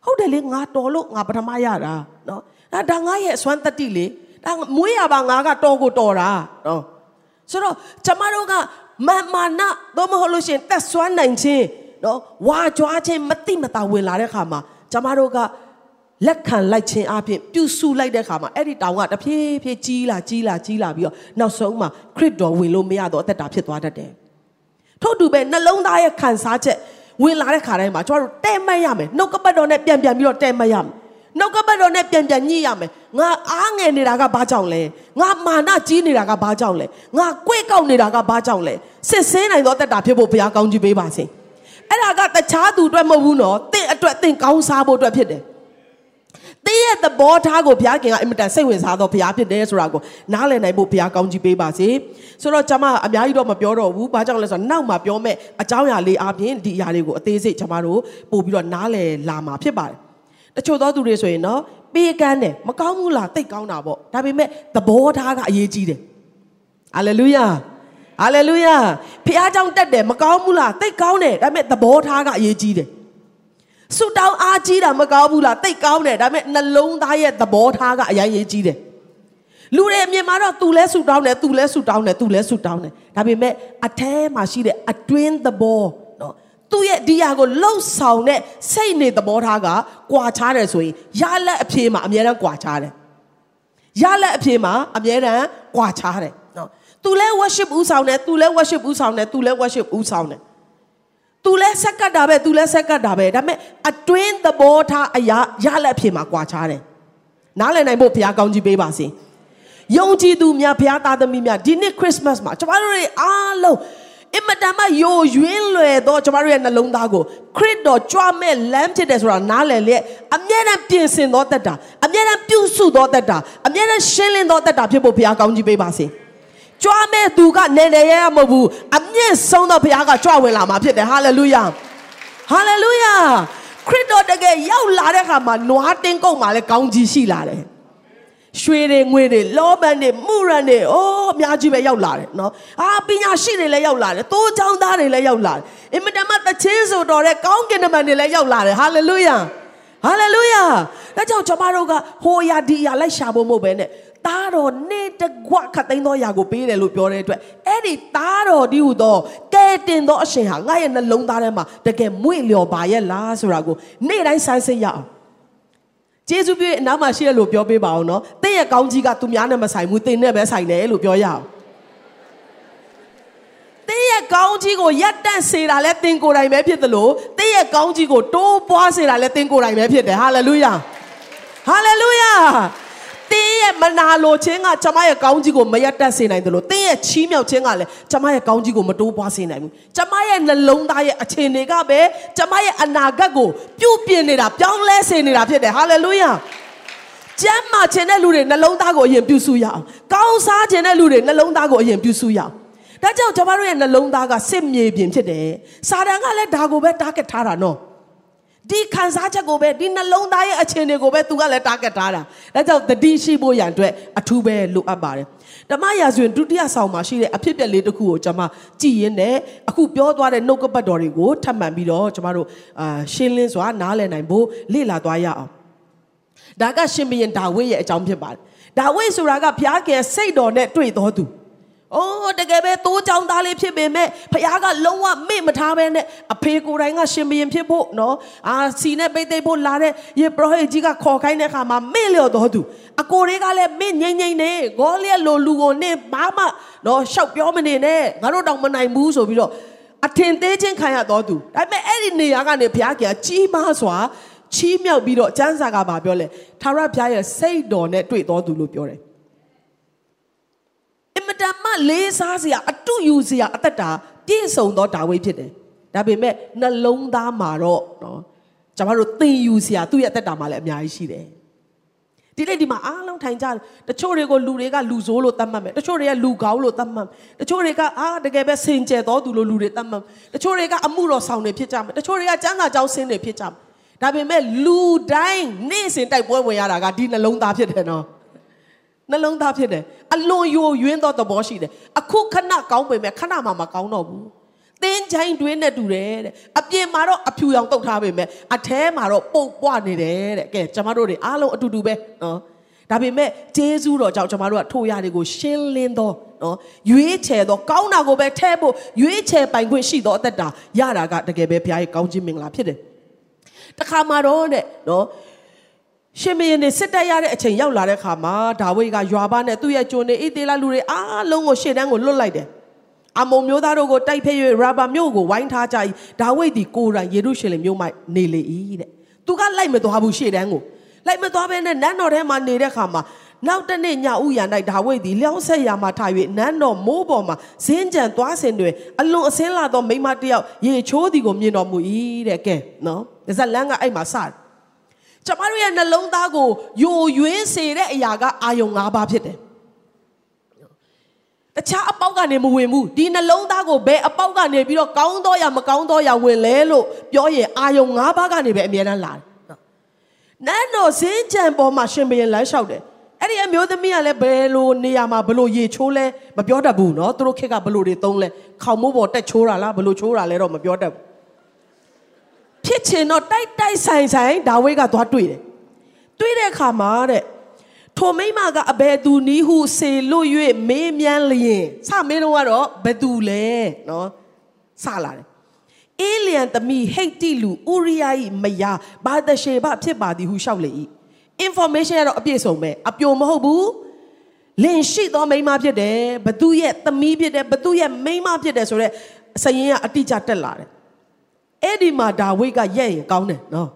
ဟုတ်တယ်လေငါတော်လို့ငါပထမရတာเนาะဒါဒါငါရဲ့အစွမ်းတတိလေဒါမွေးရပါငါကတော်ကိုတော်တာเนาะဆိုတော့ကျမတို့ကမာမာနတော့မဟုတ်လို့ရှင်တက်ဆွမ်းနိုင်ခြင်းเนาะဝါကြွားခြင်းမတိမတာဝင်လာတဲ့ခါမှာကျမတို့က လက်ခံလိုက်ခြင်းအပြင်ပြုစုလိုက်တဲ့ခါမှာအဲ့ဒီတောင်ကတဖြည်းဖြည်းကြီးလာကြီးလာကြီးလာပြီးတော့နောက်ဆုံးမှာခရစ်တော်ဝင်လို့မရတော့အသက်တာဖြစ်သွားတတ်တယ်။ထို့တူပဲနှလုံးသားရဲ့ခံစားချက်ဝင်လာတဲ့ခါတိုင်းမှာကျွန်တော်တို့တဲ့မှတ်ရမယ်။နှုတ်ကပတ်တော်နဲ့ပြန်ပြန်ပြီးတော့တဲ့မှတ်ရမယ်။နှုတ်ကပတ်တော်နဲ့ပြန်ပြန်ညှိရမယ်။ငါအားငယ်နေတာကဘာကြောင့်လဲ။ငါမာနကြီးနေတာကဘာကြောင့်လဲ။ငါကွေ့ကောက်နေတာကဘာကြောင့်လဲ။စစ်စင်းနိုင်သောအသက်တာဖြစ်ဖို့ဘုရားကောင်းချီးပေးပါစေ။အဲ့ဒါကတခြားသူအတွက်မဟုတ်ဘူးနော်။တင့်အတွက်တင့်ကောင်းစားဖို့အတွက်ဖြစ်တယ်။ သ တင်းရဲ့သဘောထားကိုဘုရားခင်ကအင်မတန်စိတ်ဝင်စားတော့ဘုရားဖြစ်တယ်ဆိုတာကိုနားလည်နိုင်ဖို့ဘုရားကောင်းကြီးပေးပါစေဆိုတော့ကျွန်မအများကြီးတော့မပြောတော့ဘူးဘာကြောင့်လဲဆိုတော့နောက်မှပြောမဲ့အကြောင်းအရာလေးအပြင်ဒီအရာလေးကိုအသေးစိတ်ကျွန်မတို့ပို့ပြီးတော့နားလည်လာမှာဖြစ်ပါတယ်တချို့သောသူတွေဆိုရင်တော့ပေးကမ်းတယ်မကောင်းဘူးလားတိတ်ကောင်းတာပေါ့ဒါပေမဲ့သဘောထားကအရေးကြီးတယ်ဟာလေလုယာဟာလေလုယာဖះเจ้าတက်တယ်မကောင်းဘူးလားတိတ်ကောင်းတယ်ဒါပေမဲ့သဘောထားကအရေးကြီးတယ် ဆူတောင်းအားကြီးတာမကောင်းဘူးလားတိတ်ကောင်းတယ်ဒါပေမဲ့နှလုံးသားရဲ့သဘောထားကအရင်ရေးကြီးတယ်လူတွေအမြင်မှာတော့ तू လဲဆူတောင်းတယ် तू လဲဆူတောင်းတယ် तू လဲဆူတောင်းတယ်ဒါပေမဲ့အแทမှာရှိတဲ့အတွင်းသဘောနော်သူ့ရဲ့ဒီဟာကိုလှုပ်ဆောင်တဲ့စိတ်နေသဘောထားကကွာခြားတယ်ဆိုရင်ရလက်အဖြေမှာအများတန်းကွာခြားတယ်ရလက်အဖြေမှာအများတန်းကွာခြားတယ်နော်သူလဲ worship ဦးဆောင်တယ်သူလဲ worship ဦးဆောင်တယ်သူလဲ worship ဦးဆောင်တယ် သူလဲဆက်ကတ်တာပဲသူလဲဆက်ကတ်တာပဲဒါပေမဲ့အတွင်းသဘောထားအရာရလက်အဖြေမှာကွာခြားတယ်နားလည်နိုင်ဖို့ဘုရားကောင်းကြီးပေးပါစေယုံကြည်သူများဘုရားသားသမီးများဒီနှစ်ခရစ်မတ်မှာကျွန်တော်တို့တွေအားလုံးအင်မတန်မှယိုယွင်းလွယ်တော့ကျွန်တော်တို့ရဲ့နှလုံးသားကိုခရစ်တော်ကြွမဲ့လမ်းဖြစ်တယ်ဆိုတာနားလည်လျက်အမြဲတမ်းပြင်ဆင်သောတတ်တာအမြဲတမ်းပြုစုသောတတ်တာအမြဲတမ်းရှင်းလင်းသောတတ်တာဖြစ်ဖို့ဘုရားကောင်းကြီးပေးပါစေ ကြွမဲ့သူကနေနေရမဟုတ်ဘူးအမြင့်ဆုံးသောဘုရားကကြွဝင်လာမှာဖြစ်တယ်ဟာလေလုယာဟာလေလုယာခရစ်တော်တကယ်ရောက်လာတဲ့အခါမှာနွားတင်းကုတ်မှာလည်းကောင်းကြီးရှိလာတယ်ရွှေတွေငွေတွေလောဘန်တွေမှုရန်တွေအိုးအများကြီးပဲရောက်လာတယ်နော်အာပညာရှိတွေလည်းရောက်လာတယ်တိုးချောင်းသားတွေလည်းရောက်လာတယ်အင်မတန်မှတချင်းဆိုတော်တဲ့ကောင်းကင်တမန်တွေလည်းရောက်လာတယ်ဟာလေလုယာဟာလေလုယာဒါကြောင့်ကျွန်မတို့ကဟိုရာဒီရာလိုက်ရှာဖို့မဟုတ်ပဲနဲ့ သားတော်နေတကွခတ်သိမ်းသောຢာကိုပေးတယ်လို့ပြောတဲ့အတွက်အဲ့ဒီသားတော်ဒီဟုသောကဲတင်သောအရှင်ဟာငါရဲ့နှလုံးသားထဲမှာတကယ်မွေ့လျော်ပါရဲ့လားဆိုတာကိုနေ့တိုင်းစမ်းစစ်ရအောင်ကျေးဇူးပြုအနားမှာရှိရလို့ပြောပေးပါအောင်နော်။တင့်ရဲ့ကောင်းကြီးကသူများနဲ့မဆိုင်ဘူးတင်နဲ့ပဲဆိုင်တယ်လို့ပြောရအောင်။တင်းရဲ့ကောင်းကြီးကိုရက်တန့်စေတာလဲတင်ကိုယ်တိုင်ပဲဖြစ်သလိုတင်းရဲ့ကောင်းကြီးကိုတိုးပွားစေတာလဲတင်ကိုယ်တိုင်ပဲဖြစ်တယ်ဟာလေလုယာဟာလေလုယာ တင်းရဲ့မနာလိုခြင်းကကျမရဲ့ကောင်းကြီးကိုမရက်တက်စေနိုင်သလိုတင်းရဲ့ချီးမြှောက်ခြင်းကလည်းကျမရဲ့ကောင်းကြီးကိုမတိုးပွားစေနိုင်ဘူးကျမရဲ့နှလုံးသားရဲ့အခြေအနေကပဲကျမရဲ့အနာဂတ်ကိုပြုပြင်နေတာပြောင်းလဲစေနေတာဖြစ်တယ်ဟာလေလုယာကျမ်းမာခြင်းတဲ့လူတွေနှလုံးသားကိုအရင်ပြုစုရအောင်ကောင်းစားခြင်းတဲ့လူတွေနှလုံးသားကိုအရင်ပြုစုရအောင်ဒါကြောင့်ကျမတို့ရဲ့နှလုံးသားကစစ်မြေပြင်ဖြစ်တယ်စာတန်ကလည်းဒါကိုပဲ target ထားတာနော် ဒီခံစားချက်ကိုပဲဒီနှလုံးသားရဲ့အခြေအနေကိုပဲသူကလည်း target ထားတာဒါကြောင့်တတိရှိဖို့ရန်အတွက်အထူးပဲလိုအပ်ပါတယ်ဓမ္မရာဇဝင်ဒုတိယဆောင်မှာရှိတဲ့အဖြစ်အပျက်လေးတစ်ခုကိုကျွန်မကြည်ရင်းနဲ့အခုပြောသွားတဲ့နှုတ်ကပတ်တော်တွေကိုထပ်မံပြီးတော့ကျွန်မတို့အာရှင်းလင်းစွာနားလည်နိုင်ဖို့လေ့လာသွားရအောင်ဒါကရှင်ဘုရင်ဒါဝိဒ်ရဲ့အကြောင်းဖြစ်ပါတယ်ဒါဝိဒ်ဆိုတာကဘုရားကစိတ်တော်နဲ့တွေ့တော်သူ အိုးတကယ်ပဲတိုးချောင်းသားလေးဖြစ်ပေမဲ့ဖခင်ကလုံးဝမေ့မထားပဲနဲ့အဖေကိုယ်တိုင်ကရှင်ဘရင်ဖြစ်ဖို့နော်အာစီနဲ့ပိတ်သိပ်ဖို့လာတဲ့ယေဘရဟိတ်ကြီးကခေါ်ခိုင်းတဲ့အခါမှာမေ့လျော့တော်သူအကိုတွေကလည်းမေ့ငိမ့်ငိမ့်နေဂေါလျက်လိုလူကိုနေဘာမှနော်ရှောက်ပြောမနေနဲ့ငါတို့တောင်မနိုင်ဘူးဆိုပြီးတော့အထင်သေးချင်းခံရတော်သူဒါပေမဲ့အဲ့ဒီနေရာကနေဘုရားကကြီးမားစွာချီးမြှောက်ပြီးတော့ကျမ်းစာကဘာပြောလဲထာဝရဘုရားရဲ့စိတ်တော်နဲ့တွေ့တော်သူလို့ပြောတယ် အင်မတန်မှလေးစားစရာအတုယူစရာအသက်တာပြည့်စုံသောဒါဝိဒ်ဖြစ်တယ်ဒါပေမဲ့နှလုံးသားမှာတော့နော်ကျွန်တော်တို့သင်ယူစရာသူ့ရဲ့အသက်တာမှာလည်းအများကြီးရှိတယ်ဒီနေ့ဒီမှာအားလုံးထိုင်ကြတယ်တချို့တွေကိုလူတွေကလူဆိုးလို့သတ်မှတ်မယ်တချို့တွေကလူကောင်းလို့သတ်မှတ်တချို့တွေကအာတကယ်ပဲစင်ကြယ်တော်သူလို့လူတွေသတ်မှတ်တချို့တွေကအမှုတော်ဆောင်တွေဖြစ်ကြမယ်တချို့တွေကကျမ်းစာကြောင်းဆင်းတွေဖြစ်ကြမယ်ဒါပေမဲ့လူတိုင်းနေ့စဉ်တိုက်ပွဲဝင်ရတာကဒီနှလုံးသားဖြစ်တယ်နော်နှလုံးသားဖြစ်တယ် အလွန်ယိုယွင်းသောသဘောရှိတယ်အခုခဏကောင်းပေမဲ့ခဏမှမကောင်းတော့ဘူးတင်းချိုင်းတွင်းနဲ့တူတယ်တဲ့အပြင်မှာတော့အဖြူရောင်တုတ်ထားပေမဲ့အထဲမှာတော့ပုတ်ပွားနေတယ်တဲ့ကဲကျမတို့တွေအားလုံးအတူတူပဲနော်ဒါပေမဲ့ဂျေဇူးတော်ကြောင့်ကျမတို့ကထိုရတွေကိုရှင်းလင်းသောနော်ရွေးချယ်သောကောင်းတာကိုပဲထဲဖို့ရွေးချယ်ပိုင်ခွင့်ရှိသောအသက်တာရတာကတကယ်ပဲဘုရားရဲ့ကောင်းခြင်းမင်္ဂလာဖြစ်တယ်တခါမှာတော့တဲ့နော် ရှင်မင်းနေစစ်တက်ရတဲ့အချိန်ရောက်လာတဲ့ခါမှာဒါဝိဒ်ကရွာပါနဲ့သူ့ရဲ့ကျွန်နေဣသေလလူတွေအားလုံးကိုရှေ့တန်းကိုလွတ်လိုက်တယ်အမုံမျိုးသားတို့ကိုတိုက်ဖျက်၍ရာဘာမြို့ကိုဝိုင်းထားကြ၏ဒါဝိဒ်ဒီကိုယ်တိုင်ယေရုရှလင်မြို့မှနေလေ၏တဲ့သူကလိုက်မသွားဘူးရှေ့တန်းကိုလိုက်မသွားဘဲနဲ့နန်းတော်ထဲမှာနေတဲ့ခါမှာနောက်တနေ့ညဥ်ရ၌ဒါဝိဒ်သည်လျောင်းဆက်ရာမှာထား၍နန်းတော်မိုးပေါ်မှာဇင်းကြံသွားစင်တွင်အလွန်အစင်းလာသောမိမတယောက်ရေချိုးသည်ကိုမြင်တော်မူ၏တဲ့ကဲနော်ဇက်လန်းကအဲ့မှာစတယ် ကျမတို့ရဲ့နှလုံးသားကိုယိုယွင်းစေတဲ့အရာကအာယုံ၅ပါးဖြစ်တယ်တခြားအပေါက်ကနေမဝင်ဘူးဒီနှလုံးသားကိုဘယ်အပေါက်ကနေပြီးတော့ကောင်းသောရမကောင်းသောရဝင်လဲလို့ပြောရင်အာယုံ၅ပါးကနေပဲအမြဲတမ်းလာတယ်နန်းတော်စင်းကြံပေါ်မှာရှင်ဘရင်လမ်းလျှောက်တယ်အဲ့ဒီအမျိုးသမီးကလည်းဘယ်လိုနေရာမှာဘယ်လိုရေချိုးလဲမပြောတတ်ဘူးเนาะသူတို့ခက်ကဘယ်လိုတွေသုံးလဲခေါင်မိုးပေါ်တက်ချိုးတာလားဘယ်လိုချိုးတာလဲတော့မပြောတတ်ဘူး ဖြစ်ချင်တော့တိုက်တိုက်ဆိုင်ဆိုင်ဒါဝိဒ်ကသွားတွေ့တယ်တွေ့တဲ့အခါမှာတဲ့ထိုမိမကအဘယ်သူနည်းဟုစေလွတ်၍မေးမြန်းလျင်စမင်းတို့ကတော့ဘသူလဲနော်စလာတယ်အေလျံသမီးဟိတ်တိလူဥရိယ၏မယားဘာသရှေဘဖြစ်ပါသည်ဟုလျှောက်လေ၏ information ကတော့အပြည့်စုံပဲအပြိုမဟုတ်ဘူးလင်ရှိသောမိန်းမဖြစ်တယ်ဘသူရဲ့သမီးဖြစ်တယ်ဘသူရဲ့မိန်းမဖြစ်တယ်ဆိုတော့စရင်ကအတိအကျတက်လာတယ် အဲ့ဒီမှာဒါဝိဒ်ကရဲ့ရင်ကောင်းတယ်နော်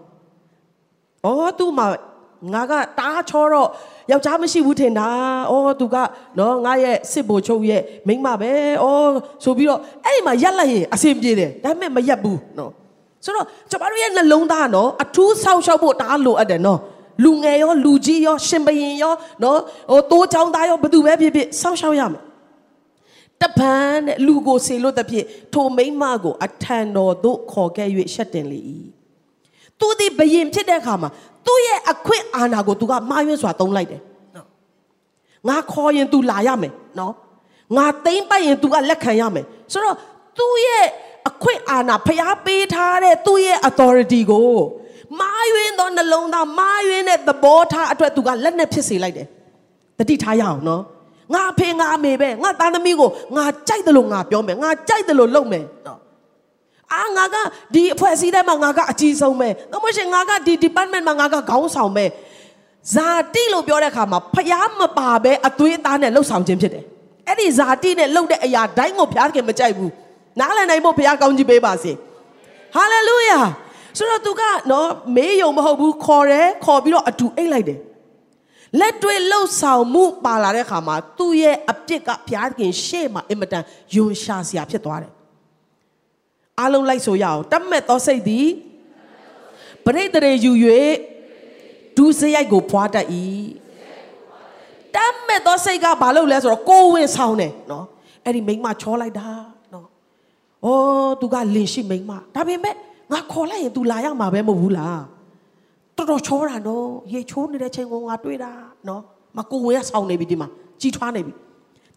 ။အော်သူ့မှာငါကတားချောတော့ယောက်ျားမရှိဘူးထင်တာ။အော်သူကနော်ငါရဲ့စစ်ဘိုလ်ချုပ်ရဲ့မိန်းမပဲ။အော်ဆိုပြီးတော့အဲ့ဒီမှာရက်လိုက်ရင်အဆင်ပြေတယ်။ဒါပေမဲ့မရက်ဘူးနော်။ဆိုတော့ကျမတို့ရဲ့နှလုံးသားနော်အထူးဆောက်ရှောက်ဖို့တားလိုအပ်တယ်နော်။လူငယ်ရောလူကြီးရောရှင်ဘရင်ရောနော်ဟိုတိုးချောင်းသားရောဘယ်သူပဲဖြစ်ဖြစ်ဆောက်ရှောက်ရမယ် တပန်းတဲ့လူကိုစေလို့တဖြစ်ထိုမိမကို အထံတော်သို့ခေါ်ခဲ့၍ရှက်တင်လေ၏သူဒီဘယင်ဖြစ်တဲ့အခါမှာသူ့ရဲ့အခွင့်အာဏာကိုသူကမှားယွင်းစွာသုံးလိုက်တယ်နော်ငါခေါ်ရင် तू လာရမယ်နော်ငါသိမ့်ပတ်ရင် तू ကလက်ခံရမယ်ဆိုတော့သူ့ရဲ့အခွင့်အာဏာဖျားပေးထားတဲ့သူ့ရဲ့ authority ကိုမာယွင်းသောနှလုံးသားမာယွင်းတဲ့သဘောထားအတွက်သူကလက်နဲ့ဖြစ်စေလိုက်တယ်တတိထားရအောင်နော် ငါဖေငါအမေပဲငါသားသမီးကိုငါကြိုက်တယ်လို့ငါပြောမယ်ငါကြိုက်တယ်လို့လုပ်မယ်နော်အာငါကဒီအဖွဲ့အစည်းထဲမှာငါကအကြီးဆုံးပဲ။ဒါမှရှင်ငါကဒီ department မှာငါကခေါင်းဆောင်ပဲ။ဇာတိလို့ပြောတဲ့အခါမှာဖျားမပါပဲအသွေးအသားနဲ့လှုပ်ဆောင်ခြင်းဖြစ်တယ်။အဲ့ဒီဇာတိနဲ့လှုပ်တဲ့အရာတိုင်းကိုဖျားခင်မကြိုက်ဘူး။နားလည်နိုင်ဖို့ဖျားကောင်းကြီးပေးပါစေ။ဟာလေလုယာ။ဆိုတော့သူကနော်မေးယုံမဟုတ်ဘူးခေါ်တယ်ခေါ်ပြီးတော့အတူအိတ်လိုက်တယ်။ လက်တွေ့လှုပ်ဆောင်မှုပါလာတဲ့အခါမှာသူ့ရဲ့အပြစ်ကဘုရားခင်ရှေ့မှာအင်မတန်ယွန်ရှာစရာဖြစ်သွားတယ်အားလုံးလိုက်ဆိုရအောင်တတ်မဲ့သောစိတ်သည်ပရိသေရေယူ၍ဒုစရိုက်ကိုဖွာတတ်၏တတ်မဲ့သောစိတ်ကဘာလို့လဲဆိုတော့ကိုယ်ဝင်ဆောင်တယ်နော်အဲ့ဒီမိန်းမချောလိုက်တာနော်ဩသူကလင်ရှိမိန်းမဒါပေမဲ့ငါခေါ်လိုက်ရင် तू လာရမှာပဲမဟုတ်ဘူးလား တော်တော်ချောတာနော်ရေချိုးနေတဲ့ချိန်ကိုငါတွေ့တာနော်မကိုဝင်ကဆောင်နေပြီဒီမှာကြီးထွားနေပြီ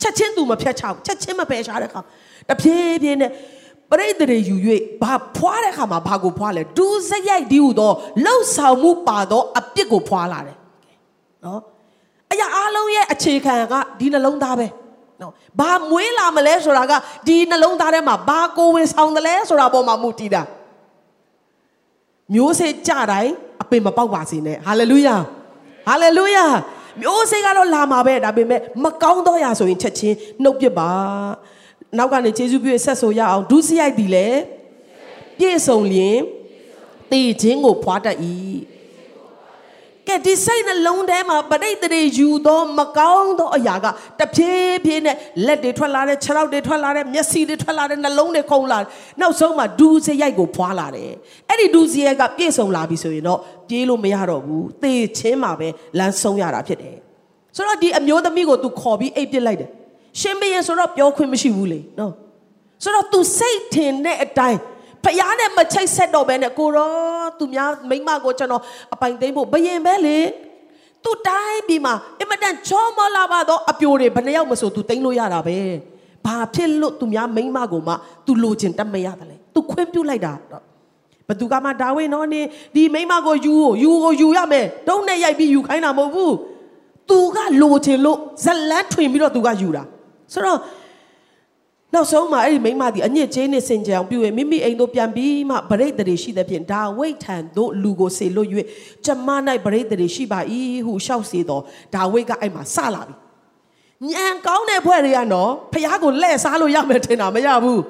ချက်ချင်း तू မဖြတ်ချဘူးချက်ချင်းမပယ်ရှားတဲ့ခါတဖြည်းဖြည်းနဲ့ပရိသေတွေယူ၍ဘာဖွာတဲ့ခါမှာဘာကိုဖွာလဲဒူးစရိုက်ဒီဟုသောလှုပ်ဆောင်မှုပါသောအပြစ်ကိုဖွာလာတယ်နော်အရာအလုံးရဲ့အခြေခံကဒီနှလုံးသားပဲနော်ဘာမွေးလာမလဲဆိုတာကဒီနှလုံးသားထဲမှာဘာကိုဝင်ဆောင်တယ်လဲဆိုတာပေါ်မှာမူတည်တာမျိုးစေ့ကြတိုင်းအ ပင်မပေါက်ပါစေနဲ့ဟာလေလုယာဟာလေလုယာမျိုးစေ့ကတော့လာမှာပဲဒါပေမဲ့မကောင်းတော့ရဆိုရင်ချက်ချင်းနှုတ်ပြပါနောက်ကနေယေရှုပြည့်ဆက်ဆိုရအောင်ဒုစရိုက်သည်လေပြည့်စုံလျင်တည်ခြင်းကိုဖွာတတ်၏ ကဲဒီစိတ်နှလုံးထဲမှာပရိသေတွေယူသောမကောင်းသောအရာကတဖြည်းဖြည်းနဲ့လက်တွေထွက်လာတယ်ခြေထောက်တွေထွက်လာတယ်မျက်စိတွေထွက်လာတယ်နှလုံးတွေခုန်လာတယ်နောက်ဆုံးမှာဒူးစရိုက်ကိုဖွာလာတယ်အဲ့ဒီဒူးစရိုက်ကပြည့်စုံလာပြီဆိုရင်တော့ပြေးလို့မရတော့ဘူးသေခြင်းမှာပဲလမ်းဆုံးရတာဖြစ်တယ်ဆိုတော့ဒီအမျိုးသမီးကို तू ခေါ်ပြီးအိပ်ပစ်လိုက်တယ်ရှင်ဘရင်ဆိုတော့ပြောခွင့်မရှိဘူးလေနော်ဆိုတော့ तू စိတ်ထင်တဲ့အတိုင်း ဖယားနဲ့မချိတ်ဆက်တော့ဘဲနဲ့ကိုရောသူများမိမကိုကျွန်တော်အပိုင်သိမ့်ဖို့ဘယင်ပဲလေသူတိုင်းပြီးမှအင်မတန်ချောမလာပါတော့အပြိုတွေဘယ်နှယောက်မဆိုသူသိမ့်လို့ရတာပဲဘာဖြစ်လို့သူများမိမကိုမှသူလိုချင်တတ်မရတယ်လဲသူခွင့်ပြုလိုက်တာတော့ဘသူကမှဒါဝင်တော့နေဒီမိမကိုယူကိုယူကိုယူရမယ်ဒုံနဲ့ရိုက်ပြီးယူခိုင်းတာမဟုတ်ဘူး तू ကလိုချင်လို့ဇလန်းထွင်ပြီးတော့ तू ကယူတာဆိုတော့ နောက်ဆုံးမှာအဲ့ဒီမိန်းမသည်အညစ်ကြေးနဲ့စင်ကြံပြု၍မိမိအိမ်သို့ပြန်ပြီးမှဗရိတ်တရေရှိသဖြင့်ဒါဝိတ်ထံသို့လူကိုစေလွတ်၍ကျမ၌ဗရိတ်တရေရှိပါ၏ဟုရှောက်စေတော့ဒါဝိတ်ကအဲ့မှာစလာပြီညံကောင်းတဲ့ဖွဲ့တွေကနော်ဖះကိုလှဲ့စားလို့ရမယ်ထင်တာမရဘူး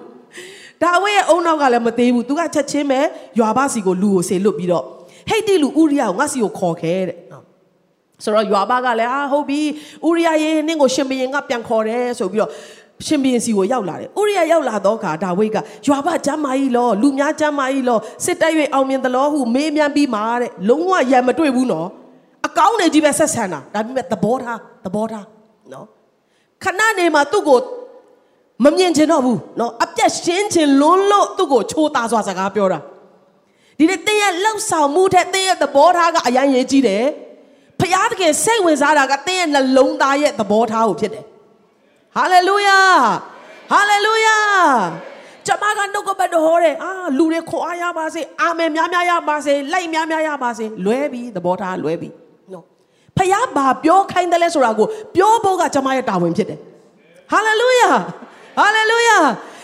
ဒါဝိတ်ရဲ့အုံနောက်ကလည်းမသေးဘူးသူကချက်ချင်းပဲရွာဘစီကိုလူကိုစေလွတ်ပြီးတော့ဟိတ်တိလူဥရိယကိုငါစီကိုခေါ်ခဲတဲ့ဆိုတော့ရွာဘကလည်းအာဟုတ်ပြီဥရိယရေနင့်ကိုရှင်ဘရင်ကပြန်ခေါ်တယ်ဆိုပြီးတော့ ရှင်ဘီရင်စီကိုရောက်လာတယ်ဥရိယရောက်လာတော့ခါဒါဝိဒ်ကယွာဘကျမ်းမာကြီးလောလူများကျမ်းမာကြီးလောစစ်တိုက်၍အောင်မြင်သလောဟုမေးမြန်းပြီးမှာတဲ့လုံးဝရံမတွေ့ဘူးနော်အကောင်းနေကြီးပဲဆက်ဆံတာဒါပေမဲ့သဘောထားသဘောထားနော်ခဏနေမှာသူ့ကိုမမြင်ချင်တော့ဘူးနော်အပြတ်ရှင်းချင်လွန်းလို့သူ့ကိုချိုးသားစွာစကားပြောတာဒီနေ့တင်းရဲ့လောက်ဆောင်မှုတဲ့တင်းရဲ့သဘောထားကအရင်ရေးကြီးတယ်ဖျားတကယ်စိတ်ဝင်စားတာကတင်းရဲ့နှလုံးသားရဲ့သဘောထားကိုဖြစ်တယ် ဟာလေလုယာဟာလေလုယာကျမကနှုတ်ကပတ်တော်ဟောတယ်အာလူတွေခွန်အားရပါစေအာမင်များများရပါစေလိုက်များများရပါစေလွဲပြီသဘောထားလွဲပြီနော်ဖခင်ဘာပြောခိုင်းတယ်လဲဆိုတာကိုပြောဖို့ကကျမရဲ့တာဝန်ဖြစ်တယ်ဟာလေလုယာဟာလေလုယာ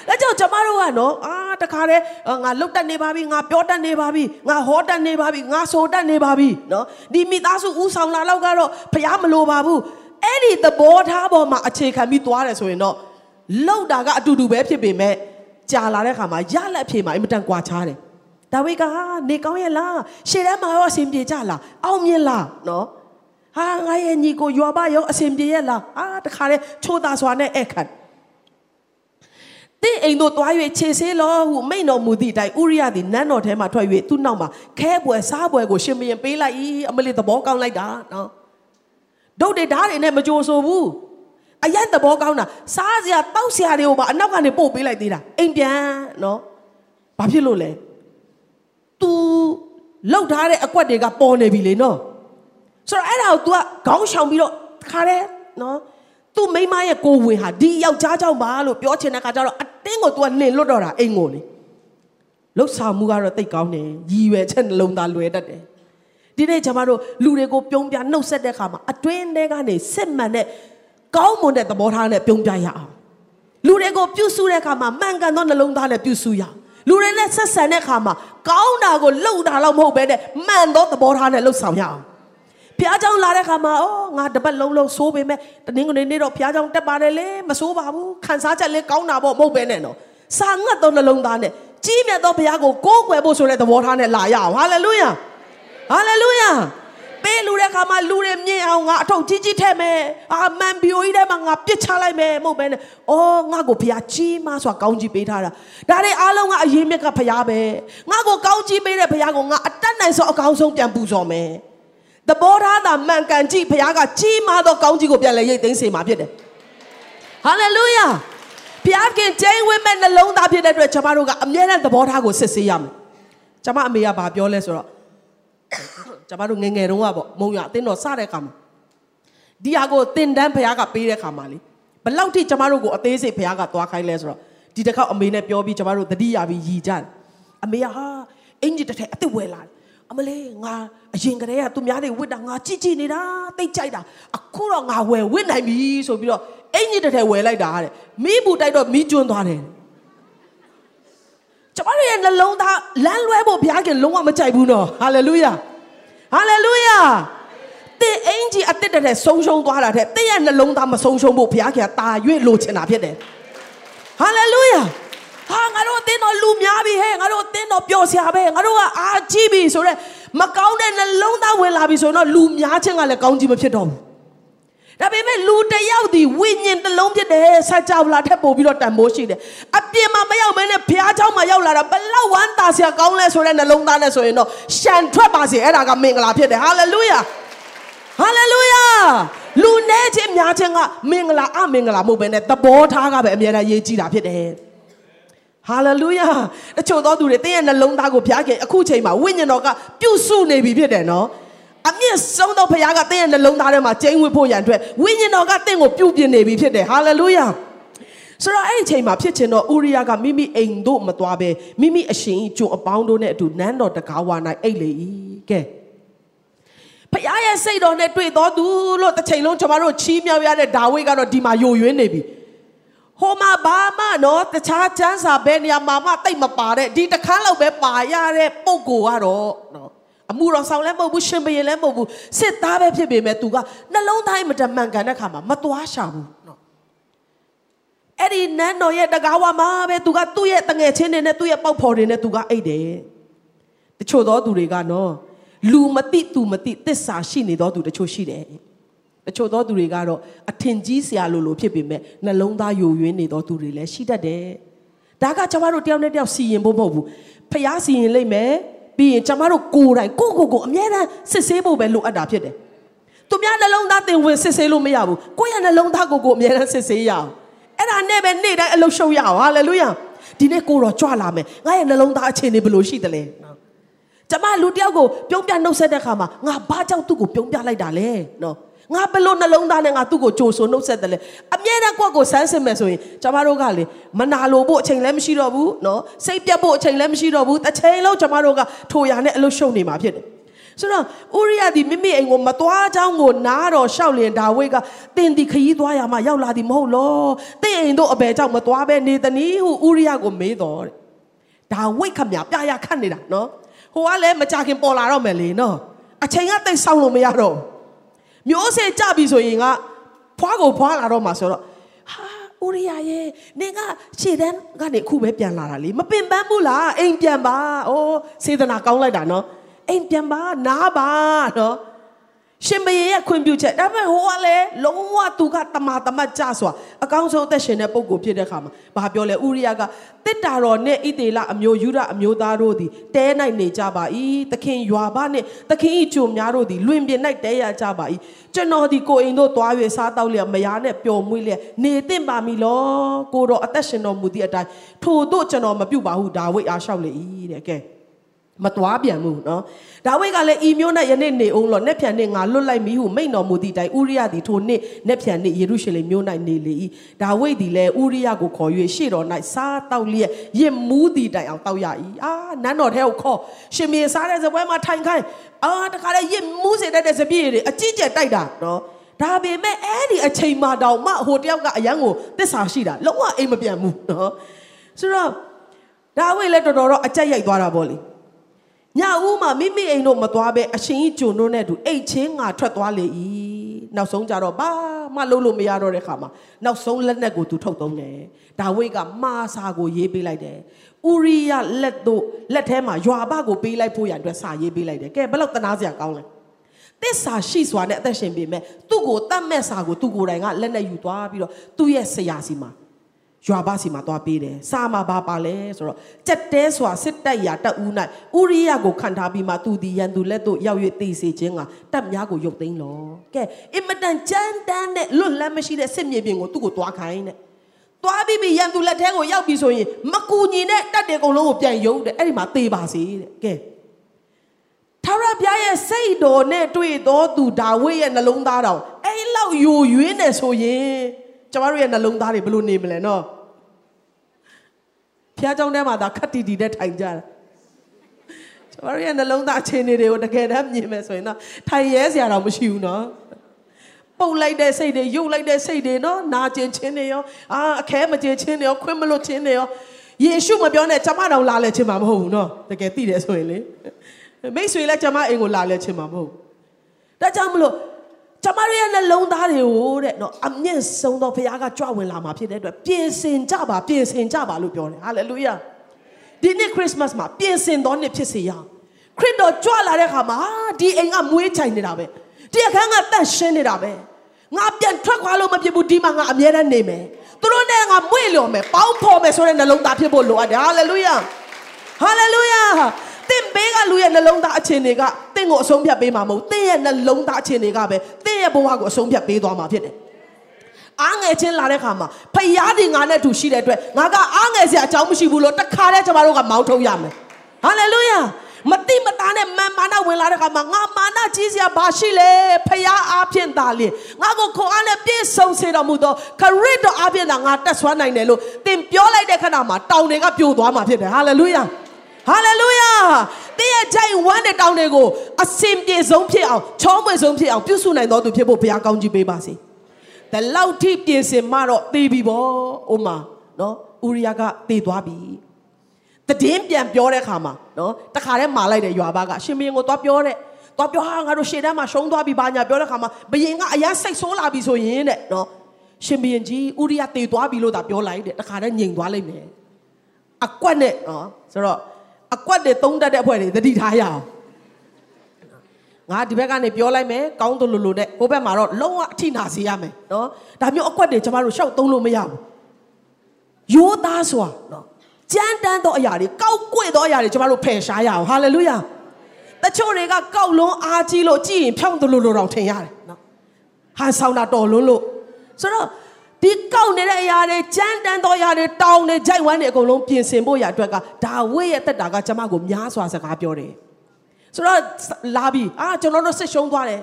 ဒါကြောင့်ကျမတို့ကနော်အာတခါတည်းငါလုတ်တက်နေပါပြီငါပြောတတ်နေပါပြီငါဟောတတ်နေပါပြီငါဆိုတတ်နေပါပြီနော်ဒီမိသားစုဦးဆောင်လာတော့ကတော့ဖခင်မလိုပါဘူး အဲ့ဒီသဘောထားပေါ်မှာအခြေခံပြီးသွားတယ်ဆိုရင်တော့လောက်တာကအတူတူပဲဖြစ်ပေမဲ့ကြာလာတဲ့ခါမှာရလက်ဖြေမှာအင်မတန်ကွာခြားတယ်ဒါဝိကနေကောင်းရဲ့လားရှေ့ထဲမှာရောအဆင်ပြေကြလားအောင်မြင်လားနော်ဟာငါရဲ့ညီကိုယွာဘရောအဆင်ပြေရဲ့လားအာတခါလေချိုးသားစွာနဲ့အဲ့ခံတင်းအိမ်တို့တွား၍ခြေဆေးလောဟုမိန်တော်မူသည့်အတိုင်းဥရိယသည်နန်းတော်ထဲမှထွက်၍သူ့နောက်မှာခဲပွဲစားပွဲကိုရှင်မရင်ပေးလိုက်၏အမလေးသဘောကောင်းလိုက်တာနော် ဒုတ်တွေဓာတ်တွေနဲ့မကြိုဆိုဘူးအရက်သဘောကောင်းတာစားစရာတောက်စရာတွေကိုပါအနောက်ကနေပို့ပေးလိုက်သေးတာအိမ်ပြန်နော်ဘာဖြစ်လို့လဲ तू လောက်ထားတဲ့အကွက်တွေကပေါ်နေပြီလေနော်ဆိုတော့အဲ့ဒါကို तू ကခေါင်းရှောင်ပြီးတော့ခါတယ်နော်သူ့မိမရဲ့ကိုဝင်ဟာဒီယောက်ျားကြောင့်ပါလို့ပြောချင်တဲ့ခါကျတော့အတင်းကို तू ကနှင်လွတ်တော့တာအိမ်ကိုလေလှုပ်ဆောင်မှုကတော့တိတ်ကောင်းတယ်ရည်ရွယ်ချက်နှလုံးသားလွယ်တတ်တယ် ဒီနေ့ကျွန်တော်တို့လူတွေကိုပြုံးပြနှုတ်ဆက်တဲ့ခါမှာအတွင်းထဲကနေစစ်မှန်တဲ့ကောင်းမွန်တဲ့သဘောထားနဲ့ပြုံးပြရအောင်လူတွေကိုပြုစုတဲ့ခါမှာမှန်ကန်သောနှလုံးသားနဲ့ပြုစုရအောင်လူတွေနဲ့ဆက်ဆံတဲ့ခါမှာကောင်းတာကိုလှုပ်တာတော့မဟုတ်ပဲနဲ့မှန်သောသဘောထားနဲ့လှုပ်ဆောင်ရအောင်ဘုရားကျောင်းလာတဲ့ခါမှာအော်ငါတပတ်လုံးလုံးစိုးပေမဲ့တနင်္ဂနွေနေ့တော့ဘုရားကျောင်းတက်ပါတယ်လေမစိုးပါဘူးခံစားချက်လေးကောင်းတာပေါ့မဟုတ်ပဲနဲ့နော်စာငတ်သောနှလုံးသားနဲ့ကြီးမြတ်သောဘုရားကိုကိုးကွယ်ဖို့ဆိုတဲ့သဘောထားနဲ့လာရအောင်ဟာလေလုယာ ဟာလေလုယာပေးလူတဲ့ခါမှာလူတွေမြင်အောင်ငါအထုပ်ကြီးကြီးထည့်မယ်အာမန်ဘီယိုကြီးထဲမှာငါပြစ်ချလိုက်မယ်မဟုတ်ပဲနဲ့အော်ငါကိုဘုရားကြီးမဆိုကောင်းကြီးပေးထားတာဒါတွေအားလုံးကအရေးမြစ်ကဘုရားပဲငါကိုကောင်းကြီးပေးတဲ့ဘုရားကိုငါအတက်နိုင်ဆုံးအကောင်းဆုံးပြန်ပူဇော်မယ်သဘောထားသာမှန်ကန်ကြည့်ဘုရားကကြီးမားသောကောင်းကြီးကိုပြန်လဲရိတ်သိမ်းစေမှာဖြစ်တယ်ဟာလေလုယာဘုရားခင်ကျင်းဝိမဲ့နှလုံးသားဖြစ်တဲ့အတွက်ကျွန်မတို့ကအမြဲတမ်းသဘောထားကိုစစ်ဆေးရမယ်ကျွန်မအမေကဘာပြောလဲဆိုတော့ ကျွန်မတို့ငယ်ငယ်တုန်းကပေါ့မုံရအတင်းတော်စတဲ့အခါမှာဒီဟာကိုတင်တန်းဘုရားကပေးတဲ့အခါမှာလေဘလောက်ထိကျွန်မတို့ကိုအသေးစိတ်ဘုရားကသွားခိုင်းလဲဆိုတော့ဒီတစ်ခေါက်အမေနဲ့ပြောပြီးကျွန်မတို့တတိယပြီးရည်ကြတယ်အမေကဟာအင်ဂျီတစ်ထက်အစ်စ်ဝယ်လာတယ်အမလေးငါအရင်ကတည်းကသူများတွေဝစ်တာငါကြည့်ကြည့်နေတာတိတ်ကြိုက်တာအခုတော့ငါဝယ်ဝစ်နိုင်ပြီဆိုပြီးတော့အင်ကြီးတစ်ထည်ဝယ်လိုက်တာတဲ့မိဘူးတိုက်တော့မိကျွန်းသွားတယ် ကျမတို့ရဲ့နှလုံးသားလမ်းလွဲဖို့ဘုရားခင်လုံးဝမကြိုက်ဘူးနော်ဟာလေလုယာဟာလေလုယာတဲ့အင်ကြီးအတစ်တဲ့ဆုံးရှုံးသွားတာတဲ့တဲ့ရဲ့နှလုံးသားမဆုံးရှုံးဖို့ဘုရားခင်ကတာ၍လိုချင်တာဖြစ်တယ်ဟာလေလုယာဟာငါတို့အသင်းတော်လူများပြီဟဲ့ငါတို့အသင်းတော်ပျော်စရာပဲငါတို့ကအာကြီးပြီဆိုတော့မကောင်းတဲ့နှလုံးသားဝင်လာပြီဆိုတော့လူများချင်းကလည်းကောင်းကြီးမဖြစ်တော့ဘူး ဒါပေမဲ့လူတယောက်ဒီဝိညာဉ်တစ်လုံးဖြစ်တယ်ဆက်ကြောက်လာထက်ပို့ပြီးတော့တန်ဖိုးရှိတယ်အပြင်မှာမရောက်မနဲ့ဘုရားเจ้าမှာရောက်လာတာဘလောက်ဝမ်းသာစရာကောင်းလဲဆိုတဲ့နှလုံးသားနဲ့ဆိုရင်တော့ရှန်ထွက်ပါစေအဲ့ဒါကမင်္ဂလာဖြစ်တယ်ဟာလေလုယာဟာလေလုယာလူနေချင်းများချင်းကမင်္ဂလာအမင်္ဂလာမဟုတ်ဘဲနဲ့သဘောထားကပဲအမြဲတမ်းရေးကြည့်တာဖြစ်တယ်ဟာလေလုယာတချို့သောသူတွေတင်းရဲ့နှလုံးသားကိုဘုရားခင်အခုချိန်မှာဝိညာဉ်တော်ကပြုစုနေပြီဖြစ်တယ်နော် အမြင့်ဆုံးသောဘုရားကတင်းရဲ့နှလုံးသားထဲမှာကျင်းဝတ်ဖို့ရန်အတွက်ဝိညာဉ်တော်ကတင်းကိုပြုပြင်နေပြီဖြစ်တယ်ဟာလေလုယာဆိုတော့အဲ့ဒီချိန်မှာဖြစ်ချင်တော့ဥရိယကမိမိအိမ်တို့မသွားပဲမိမိအရှင်ကြီးကျုံအပေါင်းတို့နဲ့အတူနန်းတော်တကားဝါ၌အိတ်လေ၏ကဲဖခင်ရဲ့စိတ်တော်နဲ့တွေ့တော်သူလို့တစ်ချိန်လုံးကျွန်တော်တို့ချီးမြှောက်ရတဲ့ဒါဝိဒ်ကတော့ဒီမှာယိုယွင်းနေပြီဟိုမှာဘာမှနော်တခြားကျမ်းစာဘယ်နေရာမှာမှတိတ်မပါတဲ့ဒီတခန်းလောက်ပဲပါရတဲ့ပုံကိုကတော့နော် အမှုတော်ဆောင်လည်းမဟုတ်ဘူးရှင်ဘရင်လည်းမဟုတ်ဘူးစစ်သားပဲဖြစ်ပေမဲ့သူကနှလုံးသားမတမှန်ကန်တဲ့ခါမှာမသွားရှာဘူးနော်အဲ့ဒီနန်းတော်ရဲ့တကားဝမှာပဲသူကသူ့ရဲ့တငယ်ချင်းတွေနဲ့သူ့ရဲ့ပေါက်ဖော်တွေနဲ့သူကအိတ်တယ်တချို့သောသူတွေကနော်လူမသိသူမသိတစ္ဆာရှိနေသောသူတချို့ရှိတယ်တချို့သောသူတွေကတော့အထင်ကြီးစရာလိုလိုဖြစ်ပေမဲ့နှလုံးသားယိုယွင်းနေသောသူတွေလည်းရှိတတ်တယ်ဒါကကျမတို့တယောက်နဲ့တယောက်စီရင်ဖို့မဟုတ်ဘူးဖျားစီရင်လိုက်မယ် ပြီးရင်ကျမတို့ကိုယ်တိုင်ကိုယ့်ကိုယ်ကိုအမြဲတမ်းစစ်ဆေးဖို့ပဲလိုအပ်တာဖြစ်တယ်သူများနှလုံးသားတင်ဝင်စစ်ဆေးလို့မရဘူးကိုယ့်ရဲ့နှလုံးသားကိုယ်ကိုအမြဲတမ်းစစ်ဆေးရအောင်အဲ့ဒါနဲ့ပဲနေ့တိုင်းအလုပ်ရှုပ်ရအောင်ဟာလေလုယာဒီနေ့ကိုတော့ကြွလာမယ်ငါရဲ့နှလုံးသားအခြေအနေဘယ်လိုရှိသလဲနော်ကျမလူတယောက်ကိုပြုံးပြနှုတ်ဆက်တဲ့ခါမှာငါဘာကြောင့်သူ့ကိုပြုံးပြလိုက်တာလဲနော် ငါဘယ်လိုနှလုံးသားနဲ့ငါသူ့ကိုကြိုဆိုနှုတ်ဆက်တယ်လဲအမြဲတမ်းကိုယ့်ကိုစမ်းစစ်မယ်ဆိုရင်ကျမတို့ကလေမနာလိုဖို့အချိန်လည်းမရှိတော့ဘူးနော်စိတ်ပြတ်ဖို့အချိန်လည်းမရှိတော့ဘူးတစ်ချိန်လုံးကျမတို့ကထိုရာနဲ့အလုပ်ရှုပ်နေမှာဖြစ်တယ်ဆိုတော့ဥရိယဒီမိမိအိမ်ကိုမသွားချောင်းကိုနားတော့ရှောက်လင်ဒါဝိတ်ကတင်ဒီခရီးသွားရမှရောက်လာသည်မဟုတ်လောတင်အိမ်တို့အဘယ်ကြောင့်မသွားပဲနေသနည်းဟုဥရိယကိုမေးတော်တဲ့ဒါဝိတ်ခမပြရခတ်နေတာနော်ဟိုကလည်းမကြခင်ပေါ်လာတော့မယ်လေနော်အချိန်ကတိတ်ဆောင်လို့မရတော့ မျိုးစေ့ကြပြီဆိုရင်ကဖွားကိုဖွားလာတော့မှာဆိုတော့ဟာဥရိယရဲ့နင်ကခြေတန်းကနေအခုပဲပြန်လာတာလေမပင်ပန်းဘူးလားအိမ်ပြန်ပါအိုးစေတနာကောင်းလိုက်တာနော်အိမ်ပြန်ပါနားပါနော် ရှင်ဘယေရဲ့ခွင့်ပြုချက်ဒါပေမဲ့ဟိုကလည်းလုံးဝသူကတမာတမတ်ကြဆိုအကောင်းဆုံးအသက်ရှင်တဲ့ပုံကိုဖြစ်တဲ့ခါမှာဘာပြောလဲဥရိယကတစ်တာတော်နဲ့ဣတေလအမျိုးယူရအမျိုးသားတို့သည်တဲ၌နေကြပါ၏သခင်ရွာဘနှင့်သခင်ဤဂျုံများတို့သည်လွင်ပြင်၌တဲရကြပါ၏ကျွန်တော်ဒီကိုအိမ်တို့သွား၍စားတောက်လျက်မယားနဲ့ပျော်မွေ့လျက်နေသင့်ပါမီလောကိုတော်အသက်ရှင်တော်မူသည့်အတိုင်းထို့တို့ကျွန်တော်မပြုတ်ပါဟုဒါဝိဒ်အားလျှောက်လေ၏တဲ့ကဲ မသွားပြန်ဘူးနော်ဒါဝိဒ်ကလည်းဤမျိုး၌ယနေ့နေအောင်လောနက်ဖြန်နေ့ငါလွတ်လိုက်မည်ဟုမိန့်တော်မူသည့်တိုင်ဥရိယသည်ထိုနေ့နက်ဖြန်နေ့ယေရုရှလင်မြို့၌နေလေ၏ဒါဝိဒ်သည်လည်းဥရိယကိုခေါ်၍ရှေ့တော်၌စားတောက်လျက်ရစ်မူးသည့်တိုင်အောင်တောက်ရ၏အာနန်းတော်ထဲကိုခေါ်ရှင်မေစားတဲ့ဇပွဲမှာထိုင်ခိုင်းအာတခါလေရစ်မူးစေတတ်တဲ့စပြည့်တွေအကြီးကျယ်တိုက်တာနော်ဒါပေမဲ့အဲ့ဒီအချိန်မှတောင်မှဟိုတယောက်ကအရန်ကိုတစ္ဆာရှိတာလုံးဝအိမ်မပြန်ဘူးနော်ဆိုတော့ဒါဝိဒ်လည်းတော်တော်တော့အကြက်ရိုက်သွားတာပေါ့လေ ညဦးမှာမိမိအိမ်တို့မသွားပဲအရှင်ကြီးဂျုံတို့နဲ့တူအိတ်ချင်းငါထွက်သွားလေ၏နောက်ဆုံးကြတော့ဘာမှလုပ်လို့မရတော့တဲ့ခါမှာနောက်ဆုံးလက်နက်ကိုသူထုတ်သုံးတယ်ဒါဝိဒ်ကမာစာကိုရေးပေးလိုက်တယ်ဥရိယလက်တို့လက်ထဲမှာရွာဘကိုပေးလိုက်ဖို့ရအတွက်စာရေးပေးလိုက်တယ်ကဲဘယ်လောက်တနာစရာကောင်းလဲတစ္ဆာရှိစွာနဲ့အသက်ရှင်ပေမဲ့သူ့ကိုတတ်မဲ့စာကိုသူ့ကိုယ်တိုင်ကလက်နဲ့ယူသွားပြီးတော့သူ့ရဲ့ဆရာစီမှာ ရွာဘစီမှာသွားပေးတယ်စာမှာဘာပါလဲဆိုတော့ကြက်တဲစွာစစ်တပ်ရာတပ်ဦး၌ဥရိယကိုခံထားပြီးမှသူဒီရန်သူလက်တို့ရောက်၍တေစေခြင်းကတပ်များကိုရုပ်သိမ်းလောကဲအင်မတန်ကြမ်းတမ်းတဲ့လွတ်လပ်မရှိတဲ့စစ်မြေပြင်ကိုသူ့ကိုတွားခိုင်းတဲ့တွားပြီးပြီးရန်သူလက်ထဲကိုရောက်ပြီဆိုရင်မကူညီတဲ့တပ်တွေအကုန်လုံးကိုပြန်ရုပ်တဲ့အဲ့ဒီမှာတေပါစေတဲ့ကဲထာဝရဘုရားရဲ့စိတ်တော်နဲ့တွေ့တော်သူဒါဝိဒ်ရဲ့နှလုံးသားတော်အဲ့လောက်ယိုယွင်းနေဆိုရင် ကျမတို့ရဲ့နှလုံးသားတွေဘယ်လိုနေမလဲနော်ဖျားเจ้าထဲမှာဒါခက်တီတီနဲ့ထိုင်ကြတာကျမတို့ရဲ့နှလုံးသားအခြေအနေတွေကိုတကယ်တမ်းမြင်မယ်ဆိုရင်တော့ထိုင်ရဲစရာတော့မရှိဘူးနော်ပုတ်လိုက်တဲ့စိတ်တွေယုတ်လိုက်တဲ့စိတ်တွေနော်နာကျင်ခြင်းတွေရောအာအခဲမကျေခြင်းတွေရောခွင့်မလွတ်ခြင်းတွေရောယေရှုမပြောနဲ့ကျမတော်လာလဲခြင်းမှာမဟုတ်ဘူးနော်တကယ်သိတယ်ဆိုရင်လေမိတ်ဆွေလည်းကျမအိမ်ကိုလာလဲခြင်းမှာမဟုတ်ဒါကြောင့်မလို့ ကျမတို့ရဲ့နှလုံးသားတွေကိုတဲ့နော်အမြင့်ဆုံးသောဘုရားကကြွဝင်လာမှာဖြစ်တဲ့အတွက်ပြင်ဆင်ကြပါပြင်ဆင်ကြပါလို့ပြောတယ်ဟာလေလုယာဒီနေ့ခရစ်မတ်မှာပြင်ဆင်သောနှစ်ဖြစ်စေရအောင်ခရစ်တော်ကြွလာတဲ့အခါမှာဒီအိမ်ကမွေးချိုင်နေတာပဲဒီအခန်းကတန့်ရှင်းနေတာပဲငါပြန်ထွက်ခွာလို့မဖြစ်ဘူးဒီမှာငါအမြဲတမ်းနေမယ်သူတို့နဲ့ငါမွေ့လျော်မယ်ပေါင်းဖော်မယ်ဆိုတဲ့နှလုံးသားဖြစ်ဖို့လိုအပ်တယ်ဟာလေလုယာဟာလေလုယာ တင့်ဘေးကလူရဲ့နှလုံးသားအခြေအနေကတင့်ကိုအဆုံးဖြတ်ပေးမှာမဟုတ်တင့်ရဲ့နှလုံးသားအခြေအနေကပဲတင့်ရဲ့ဘဝကိုအဆုံးဖြတ်ပေးသွားမှာဖြစ်တယ်အားငယ်ချင်းလာတဲ့ခါမှာဖယားဒီငါနဲ့တူရှိတဲ့အတွက်ငါကအားငယ်စရာအကြောင်းမရှိဘူးလို့တခါတည်းကျမတို့ကမောင်းထုတ်ရမယ်ဟာလေလုယာမတိမသားနဲ့မာမာနဝင်လာတဲ့ခါမှာငါမာနကြီးစရာဘာရှိလဲဖယားအားဖြင့်သာလေငါကိုခွန်အားနဲ့ပြည့်စုံစေတော်မူသောခရစ်တော်အားဖြင့်သာငါတက်ဆွမ်းနိုင်တယ်လို့သင်ပြောလိုက်တဲ့ခဏမှာတောင်တွေကပြိုသွားမှာဖြစ်တယ်ဟာလေလုယာ ဟာလေလုယာတင်းရဲ့ဂျိုင်ဝမ်းတဲ့တောင်းတွေကိုအစင်ပြေဆုံးဖြစ်အောင်ချောမွေဆုံးဖြစ်အောင်ပြုစုနိုင်တော်သူဖြစ်ဖို့ဘုရားကောင်းကြီးပေးပါစေ။ဒါလောက်ထိပြင်ဆင်မှတော့သေပြီဗော။ဥမာနော်ဥရိယကသေသွားပြီ။တည်င်းပြန်ပြောတဲ့ခါမှာနော်တခါတည်းမာလိုက်တယ်ရွာဘကရှင်မင်းကိုသွားပြောတဲ့သွားပြောဟာငါတို့ရှေ့တန်းမှာရှုံးသွားပြီဘာညာပြောတဲ့ခါမှာဘယင်ကအရန်စိတ်ဆိုးလာပြီဆိုရင်တဲ့နော်ရှင်ဘယင်ကြီးဥရိယသေသွားပြီလို့သာပြောလိုက်တဲ့တခါတည်းညင်သွားလိမ့်မယ်။အကွက်နဲ့နော်ဆိုတော့ အကွက်တွေသုံးတတ်တဲ့အဖွဲ့တွေသတိထားရအောင်ငါဒီဘက်ကနေပြောလိုက်မယ်ကောင်းတယ်လို့လို့နဲ့ဟိုဘက်မှာတော့လုံးဝအထိနာစေရမယ်နော်ဒါမျိုးအကွက်တွေကျမတို့ရှောက်သုံးလို့မရဘူးရိုးသားစွာနော်ကြမ်းတမ်းသောအရာတွေကောက်ကွေ့သောအရာတွေကျမတို့ဖယ်ရှားရအောင်ဟာလေလုယာတချို့တွေကကောက်လုံးအားကြီးလို့ကြည်ရင်ဖြောင်းတယ်လို့လို့တော့ထင်ရတယ်နော်ဟန်ဆောင်တာတော်လွန်းလို့ဆိုတော့ ဒီကောက်နေတဲ့အရာတွေကြမ်းတမ်းသောအရာတွေတောင်းနေကြိုက်ဝမ်းနေအကုန်လုံးပြင်ဆင်ဖို့ရအတွက်ကဒါဝိရဲ့တက်တာကကျမကိုများစွာစကားပြောတယ်ဆိုတော့လာပြီအာကျွန်တော်တို့စစ်ရှုံးသွားတယ်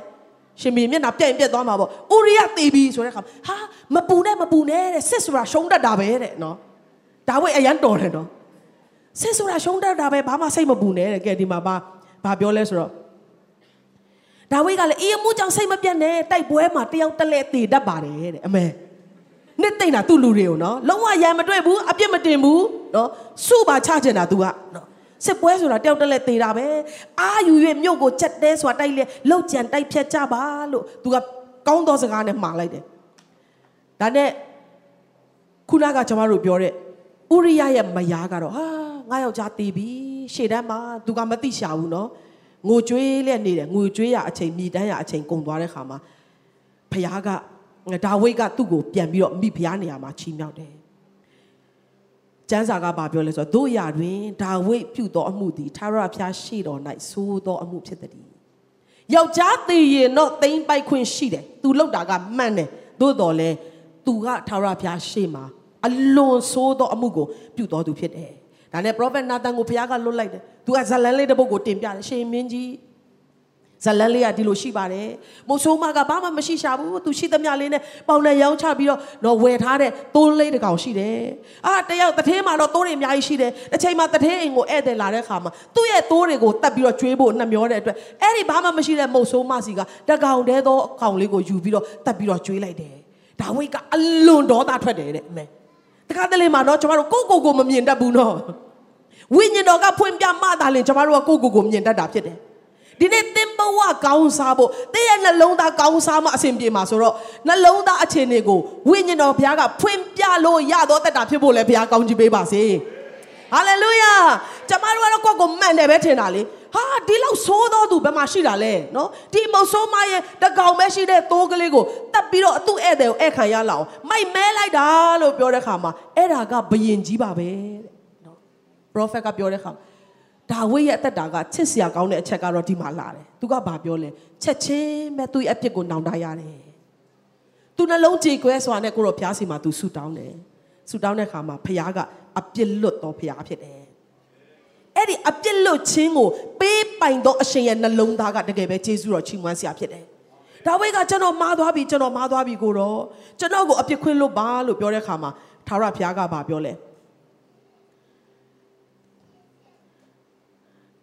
ရှင်မီမျက်နှာပြက်ရင်ပြက်သွားမှာပေါ့ဥရိယတေပြီဆိုတဲ့ခါဟာမပူနဲ့မပူနဲ့တဲ့စစ်ဆိုတာရှုံးတတ်တာပဲတဲ့နော်ဒါဝိအရန်တော်တယ်နော်စစ်ဆိုတာရှုံးတတ်တာပဲဘာမှစိတ်မပူနဲ့တဲ့ကဲဒီမှာဘာဘာပြောလဲဆိုတော့ဒါဝိကလည်းအေးမှုကြောင့်စိတ်မပြတ်နဲ့တိုက်ပွဲမှာတယောက်တက်လက်တည်တတ်ပါတယ်တဲ့အမေ နှစ်သိမ့်တာသူ့လူတွေကိုနော်လုံးဝရံမတွေ့ဘူးအပြစ်မတင်ဘူးနော်စုပါချချင်တာ तू ကနော်စစ်ပွဲဆိုတာတယောက်တက်လက်သေးတာပဲအာယူ၍မြို့ကိုချက်တဲဆိုတာတိုက်လေလောက်ကြံတိုက်ဖြတ်ကြပါလို့ तू ကကောင်းသောစကားနဲ့မှားလိုက်တယ်ဒါနဲ့ခုနကကျွန်တော်တို့ပြောတဲ့ဥရိယရဲ့မယားကတော့ဟာငါယောက်ျားတည်ပြီရှေ့တန်းမှာ तू ကမသိရှာဘူးနော်ငိုကြွေးလက်နေတယ်ငိုကြွေးရအချိန်မိတန်းရအချိန်ကုန်သွားတဲ့ခါမှာဖခင်က ဒါဝိတ်ကသူ့ကိုပြန်ပြီးတော့မိဖုရားနေရာမှာချီးမြှောက်တယ်ကျမ်းစာကဘာပြောလဲဆိုတော့တို့ရတွင်ဒါဝိတ်ပြုသောအမှုသည်ထာဝရဘုရားရှိတော်၌သိုးသောအမှုဖြစ်သည်ယောက်ျားတည်ရင်တော့တိမ့်ပိုက်ခွင့်ရှိတယ်သူလောက်တာကမှန်တယ်သို့တော်လဲသူကထာဝရဘုရားရှေ့မှာအလွန်ဆိုးသောအမှုကိုပြုတော်သူဖြစ်တယ်ဒါနဲ့ prophet Nathan ကိုဘုရားကလွတ်လိုက်တယ်သူကဇလန်းလေးတစ်ပုဒ်ကိုတင်ပြတယ်ရှင်မင်းကြီး ဇလန်းလေးကဒီလိုရှိပါတယ်မိုးဆိုးမကဘာမှမရှိရှာဘူးသူရှိသမျှလေးနဲ့ပေါင်နဲ့ရောင်းချပြီးတော့တော့ဝယ်ထားတဲ့သိုးလေးတစ်ကောင်ရှိတယ်အာတယောက်တထဲမှာတော့သိုးတွေအများကြီးရှိတယ်တစ်ချိန်မှာတထဲအိမ်ကိုဧည့်သည်လာတဲ့ခါမှာသူ့ရဲ့သိုးတွေကိုတတ်ပြီးတော့ကျွေးဖို့နှမျောတဲ့အတွက်အဲ့ဒီဘာမှမရှိတဲ့မုတ်ဆိုးမစီကတကောင်တည်းသောအကောင်လေးကိုယူပြီးတော့တတ်ပြီးတော့ကျွေးလိုက်တယ်ဒါဝိတ်ကအလွန်ဒေါသထွက်တယ်တဲ့အမေတခါတလေမှာတော့ကျမတို့ကိုကိုကိုမမြင်တတ်ဘူးနော်ဝိညာဉ်တော်ကဖွင့်ပြမှသာလေကျမတို့ကကိုကိုကိုမြင်တတ်တာဖြစ်တယ် ဒီနေ့သင်ဘဝကောင်းစားဖို့တည့်ရဲ့နှလုံးသားကောင်းစားမှအဆင်ပြေမှာဆိုတော့နှလုံးသားအခြေအနေကိုဝိညာဉ်တော်ဘုရားကဖွင့်ပြလို့ရတော့တတ်တာဖြစ်ဖို့လည်းဘုရားကောင်းချီးပေးပါစေဟာလေလုယာကျမတို့ကတော့ကိုယ့်ကိုမှန်တယ်ပဲထင်တာလေဟာဒီလောက်ဆိုးတော့သူဘယ်မှာရှိတာလဲနော်ဒီမုတ်ဆိုးမရဲ့တကောင်ပဲရှိတဲ့သိုးကလေးကိုတတ်ပြီးတော့အသူ့ဧည့်သည်ကိုဧည့်ခံရလောက်မိုက်မဲလိုက်တာလို့ပြောတဲ့ခါမှာအဲ့ဒါကဘယင်ကြီးပါပဲတဲ့နော် prophet ကပြောတဲ့ခါ ဒါဝိရဲ့အသက်တာကချစ်စရာကောင်းတဲ့အချက်ကတော့ဒီမှာလာတယ်။သူကဘာပြောလဲ။ချက်ချင်းပဲသူ့ရဲ့အပြစ်ကိုနောင်တရတယ်။သူနှလုံးကြေကွဲစွာနဲ့ကိုရောဖျားစီမှာသူဆူတောင်းတယ်။ဆူတောင်းတဲ့အခါမှာဖျားကအပြစ်လွတ်တော်ဖျားဖြစ်တယ်။အဲ့ဒီအပြစ်လွတ်ခြင်းကိုပေးပိုင်သောအရှင်ရဲ့နှလုံးသားကတကယ်ပဲယေရှုတော်ချီးမွမ်းစရာဖြစ်တယ်။ဒါဝိကကျွန်တော်မားသွားပြီကျွန်တော်မားသွားပြီကိုတော့ကျွန်တော်ကိုအပြစ်ခွင့်လွတ်ပါလို့ပြောတဲ့အခါမှာထာဝရဘုရားကဘာပြောလဲ။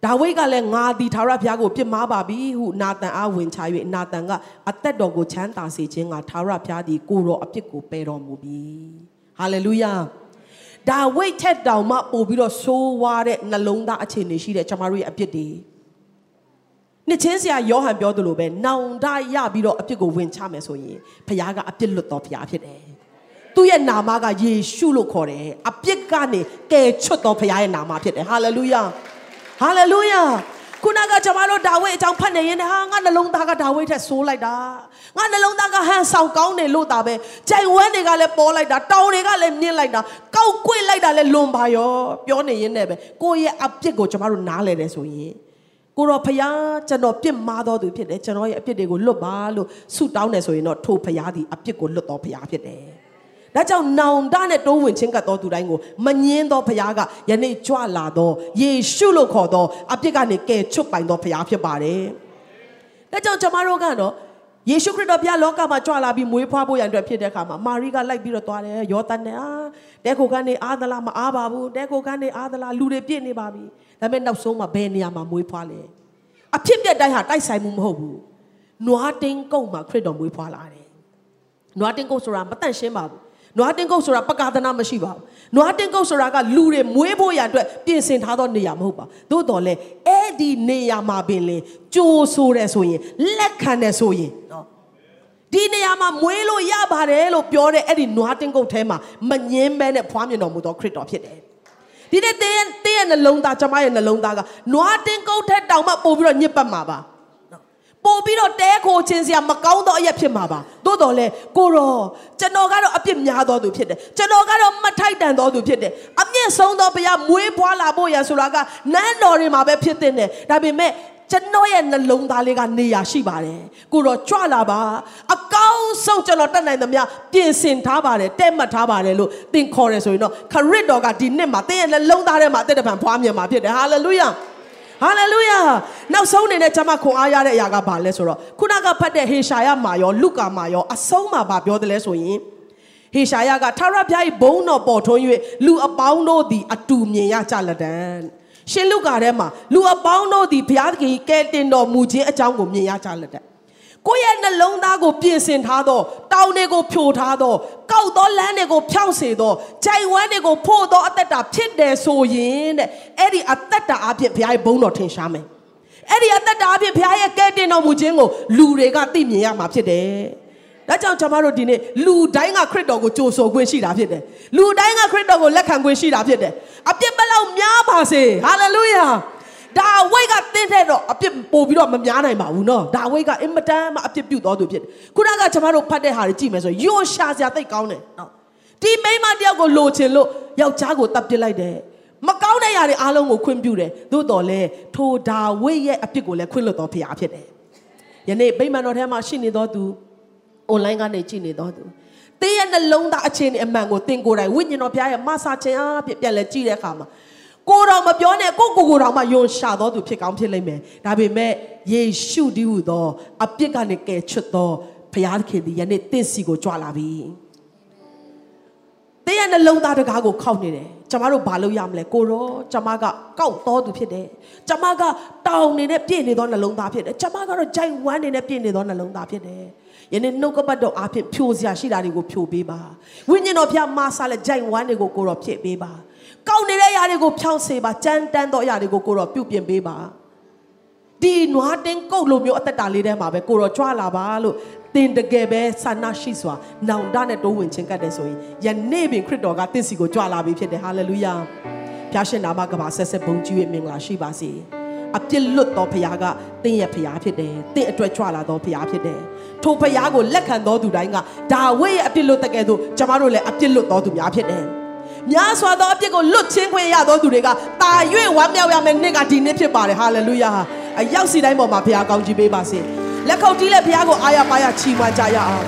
ဒါဝိဒ်ကလည်းငါသည်ထာဝရဘုရားကိုပြစ်မှားပါပြီဟုနာသန်အားဝင်ချ၍နာသန်ကအသက်တော်ကိုချမ်းသာစေခြင်းကထာဝရဘုရားသည်ကိုတော်အပြစ်ကိုပယ်တော်မူပြီဟာလေလုယာဒါဝိဒ်ထက်တောင်မှပို့ပြီးတော့ဆိုးဝါးတဲ့နှလုံးသားအခြေအနေရှိတဲ့ကျွန်တော်တို့ရဲ့အပြစ်တွေနှစ်ချင်းဆရာယောဟန်ပြောသလိုပဲနောင်တရပြီးတော့အပြစ်ကိုဝင်ချမယ်ဆိုရင်ဘုရားကအပြစ်လွတ်တော်ဘုရားဖြစ်တယ်သူ့ရဲ့နာမကယေရှုလို့ခေါ်တယ်အပြစ်ကနေကယ်ချွတ်တော်ဘုရားရဲ့နာမဖြစ်တယ်ဟာလေလုယာ ဟာလေလုယာခုနကကျွန်မတို့ဒါဝိဒ်အကြောင်းဖတ်နေရင်ဟာငါနှလုံးသားကဒါဝိဒ်ထက်ဆိုးလိုက်တာငါနှလုံးသားကဟန်ဆောင်ကောင်းတယ်လို့တာပဲကြိုင်ဝမ်းတွေကလည်းပေါ်လိုက်တာတောင်တွေကလည်းမြင့်လိုက်တာကောက်ကွေ့လိုက်တာလည်းလွန်ပါရောပြောနေရင်လည်းပဲကိုယ့်ရဲ့အပြစ်ကိုကျွန်မတို့နားလဲတယ်ဆိုရင်ကိုတော့ဖယားကျွန်တော်ပြစ်မှားတော်သူဖြစ်တယ်ကျွန်တော်ရဲ့အပြစ်တွေကိုလွတ်ပါလို့ဆုတောင်းတယ်ဆိုရင်တော့ထိုဖယားသည်အပြစ်ကိုလွတ်တော်ဖယားဖြစ်တယ် ဒါကြောင့်နောင်တနဲ့တိုးဝင်ချင်းကပ်တော်သူတိုင်းကိုမငင်းသောဘုရားကယနေ့ကြွလာသောယေရှုလို့ခေါ်သောအပြစ်ကနေကယ်ချွတ်ပိုင်သောဘုရားဖြစ်ပါတယ်။ဒါကြောင့်ကျွန်မတို့ကတော့ယေရှုခရစ်တော်ဘုရားလောကမှာကြွလာပြီးမွေးဖွားဖို့ရန်အတွက်ဖြစ်တဲ့အခါမှာမာရိကလိုက်ပြီးတော့သွားတယ်ယောသန်နဲ့အာတဲခိုကနေအားသလားမအားပါဘူးတဲခိုကနေအားသလားလူတွေပြည့်နေပါပြီဒါပေမဲ့နောက်ဆုံးမှာဘယ်နေရာမှာမွေးဖွားလဲအဖြစ်ပြက်တိုင်းဟာတိုက်ဆိုင်မှုမဟုတ်ဘူးနွားတင်းကုတ်မှာခရစ်တော်မွေးဖွားလာတယ်နွားတင်းကုတ်ဆိုတာမတန့်ရှင်းပါဘူး နွားတင်းကုတ်ဆိုတာပကာသနာမရှိပါဘူးနွားတင်းကုတ်ဆိုတာကလူတွေမွေးဖို့ရအတွက်ပြင်ဆင်ထားသောနေရာမဟုတ်ပါသို့တော်လဲအဲ့ဒီနေရာမှာပင်လေကြိုးဆိုတယ်ဆိုရင်လက်ခံတယ်ဆိုရင်နော်ဒီနေရာမှာမွေးလို့ရပါတယ်လို့ပြောတဲ့အဲ့ဒီနွားတင်းကုတ်ထဲမှာမငင်းမဲနဲ့ဖွားမြင်တော်မူသောခရစ်တော်ဖြစ်တယ်ဒီနေ့တင်းတင်းရဲ့နှလုံးသားကျမရဲ့နှလုံးသားကနွားတင်းကုတ်ထက်တောင်မှပို့ပြီးတော့ညစ်ပတ်မှာပါနော် ပို့ပြီးတော့တဲခိုခြင်းစရာမကောင်းသောအရက်ဖြစ်မှာပါသို့တော်လဲကိုရောကျွန်တော်ကတော့အပြစ်များတော်သူဖြစ်တယ်ကျွန်တော်ကတော့မထိုက်တန်တော်သူဖြစ်တယ်အမျက်ဆုံးသောဘုရားမွေးဖွားလာဖို့ရန်ဆိုတာကနန်းတော်တွေမှာပဲဖြစ်တဲ့တယ်ဒါပေမဲ့ကျွန်တော်ရဲ့နှလုံးသားလေးကနေရာရှိပါတယ်ကိုတော့ကြွလာပါအကောင်းဆုံးကျွန်တော်တတ်နိုင်သမျှပြင်ဆင်ထားပါတယ်တဲ့မှတ်ထားပါတယ်လို့သင်ခေါ်ရဆိုရင်တော့ခရစ်တော်ကဒီနှစ်မှာသင်ရဲ့နှလုံးသားထဲမှာအသက်တပံဖွားမြင်မှာဖြစ်တယ်ဟာလေလုယာ ဟာလေလုယာနောက်ဆုံးအနေနဲ့ကျွန်မခွန်အားရတဲ့အရာကဘာလဲဆိုတော့ခုနကဖတ်တဲ့ဟေရှာယမှာရောလုကာမှာရောအဆုံးမှာဘာပြောတယ်လဲဆိုရင်ဟေရှာယကထာဝရဘုရား၏ဘုန်းတော်ပေါ်ထွန်း၍လူအပေါင်းတို့သည်အတူမြင်ရကြလက်တံရှင်လုကာထဲမှာလူအပေါင်းတို့သည်ဘုရားသခင်ကဲတင်တော်မူခြင်းအကြောင်းကိုမြင်ရကြလက်တံ ကိုယ့်ရဲ့နှလုံးသားကိုပြင်ဆင်ထားသောတောင်းတွေကိုဖြိုထားသောကောက်သောလမ်းတွေကိုဖြောင့်စေသောခြိုင်ဝမ်းတွေကိုဖို့သောအသက်တာဖြစ်တယ်ဆိုရင်တဲ့အဲ့ဒီအသက်တာအဖြစ်ဘုရားရဲ့ဘုန်းတော်ထင်ရှားမယ်အဲ့ဒီအသက်တာအဖြစ်ဘုရားရဲ့ကဲတင်တော်မူခြင်းကိုလူတွေကသိမြင်ရမှာဖြစ်တယ်ဒါကြောင့်ကျွန်တော်တို့ဒီနေ့လူတိုင်းကခရစ်တော်ကိုကြိုဆိုခွင့်ရှိတာဖြစ်တယ်။လူတိုင်းကခရစ်တော်ကိုလက်ခံခွင့်ရှိတာဖြစ်တယ်။အပြစ်ဘယ်လောက်များပါစေ။ဟာလေလုယာ။ ဒါဝိတ်ကတင်းတဲ့တော့အပြစ်ပို့ပြီးတော့မများနိုင်ပါဘူးနော်။ဒါဝိတ်ကအင်မတန်မှအပြစ်ပြုတ်တော်သူဖြစ်တယ်။ခုနကကျွန်တော်တို့ဖတ်တဲ့ဟာတွေကြည့်မယ်ဆိုယိုရှာစရာသိတ်ကောင်းတယ်နော်။ဒီမိန်းမတယောက်ကိုလိုချင်လို့ယောက်ျားကိုတပ်ပစ်လိုက်တယ်။မကောင်းတဲ့ຢာတွေအားလုံးကိုခွင့်ပြုတယ်။သို့တော်လဲထိုဒါဝိတ်ရဲ့အပြစ်ကိုလည်းခွင့်လွှတ်တော်ဖရားဖြစ်တယ်။ယနေ့ဗိမာန်တော်ထဲမှာရှိနေတော်သူ online ကနေကြည့်နေတော့သူတင်းရဲ့နှလုံးသားအခြေအနေအမှန်ကိုသင်ကိုယ်တိုင်ဝိညာဉ်တော်ဘုရားရဲ့မဆာခြင်းအဖြစ်ပြန်လဲကြည့်တဲ့အခါမှာ ကိုယ်တော်မပြောနဲ့ကိုကိုကိုတော်မှယွန်ရှာတော်သူဖြစ်ကောင်းဖြစ်လိမ့်မယ်ဒါပေမဲ့ယေရှုတည်းဟူသောအပြစ်ကနေကယ်ချွတ်သောဘုရားသခင်သည်ယနေ့တင့်စီကိုကြွလာပြီတင်းရဲ့နှလုံးသားတကားကိုခောက်နေတယ်ကျမတို့ဘာလုပ်ရမလဲကိုရောကျမကကောက်တော်သူဖြစ်တယ်ကျမကတောင်းနေတဲ့ပြည့်နေသောနှလုံးသားဖြစ်တယ်ကျမကတော့ကြိုက်ဝမ်းနေတဲ့ပြည့်နေသောနှလုံးသားဖြစ်တယ်ယနေ့နှုတ်ကပတ်တော်အားဖြင့်ဖြိုစရာရှိတာတွေကိုဖြိုပေးပါဝိညာဉ်တော်ဖျားမဆာလက်ကြိုက်ဝမ်းတွေကိုကိုတော်ဖြစ်ပေးပါ ကောက်နေတဲ့အရာတွေကိုဖြောင်းစေပါကြမ်းတမ်းသောအရာတွေကိုကိုတော်ပြုတ်ပြင်ပေးပါဒီနွားတင်းကုတ်လိုမျိုးအသက်တာလေးထဲမှာပဲကိုတော်ကြွလာပါလို့တင်တကယ်ပဲဆန္ဒရှိစွာနောင်တနဲ့တိုးဝင်ခြင်းကတ်တယ်ဆိုရင်ယနေ့ပင်ခရစ်တော်ကတင့်စီကိုကြွလာပြီဖြစ်တယ်ဟာလေလုယာဖျားရှင်နာမကပါဆက်ဆက်ဘုန်းကြီးရဲ့မင်္ဂလာရှိပါစေအပြစ်လွတ်သောဖခင်ကတင့်ရဲ့ဖခင်ဖြစ်တယ်တင့်အတွက်ကြွလာသောဖခင်ဖြစ်တယ်ထိုဖခင်ကိုလက်ခံသောသူတိုင်းကဒါဝိရဲ့အပြစ်လွတ်တဲ့ကဲ့သို့ကျမတို့လည်းအပြစ်လွတ်သောသူများဖြစ်တယ် များစွာသောအပြစ်ကိုလွတ်ချင်းခွင့်ရသောသူတွေကတာ၍ဝမ်းမြောက်ရမယ့်နေ့ကဒီနေ့ဖြစ်ပါတယ်ဟာလေလုယာအရောက်စီတိုင်းပေါ်မှာဘုရားကောင်းချီးပေးပါစေလက်ခုပ်တီးလက်ဘုရားကိုအားရပါရချီးမွမ်းကြရအောင်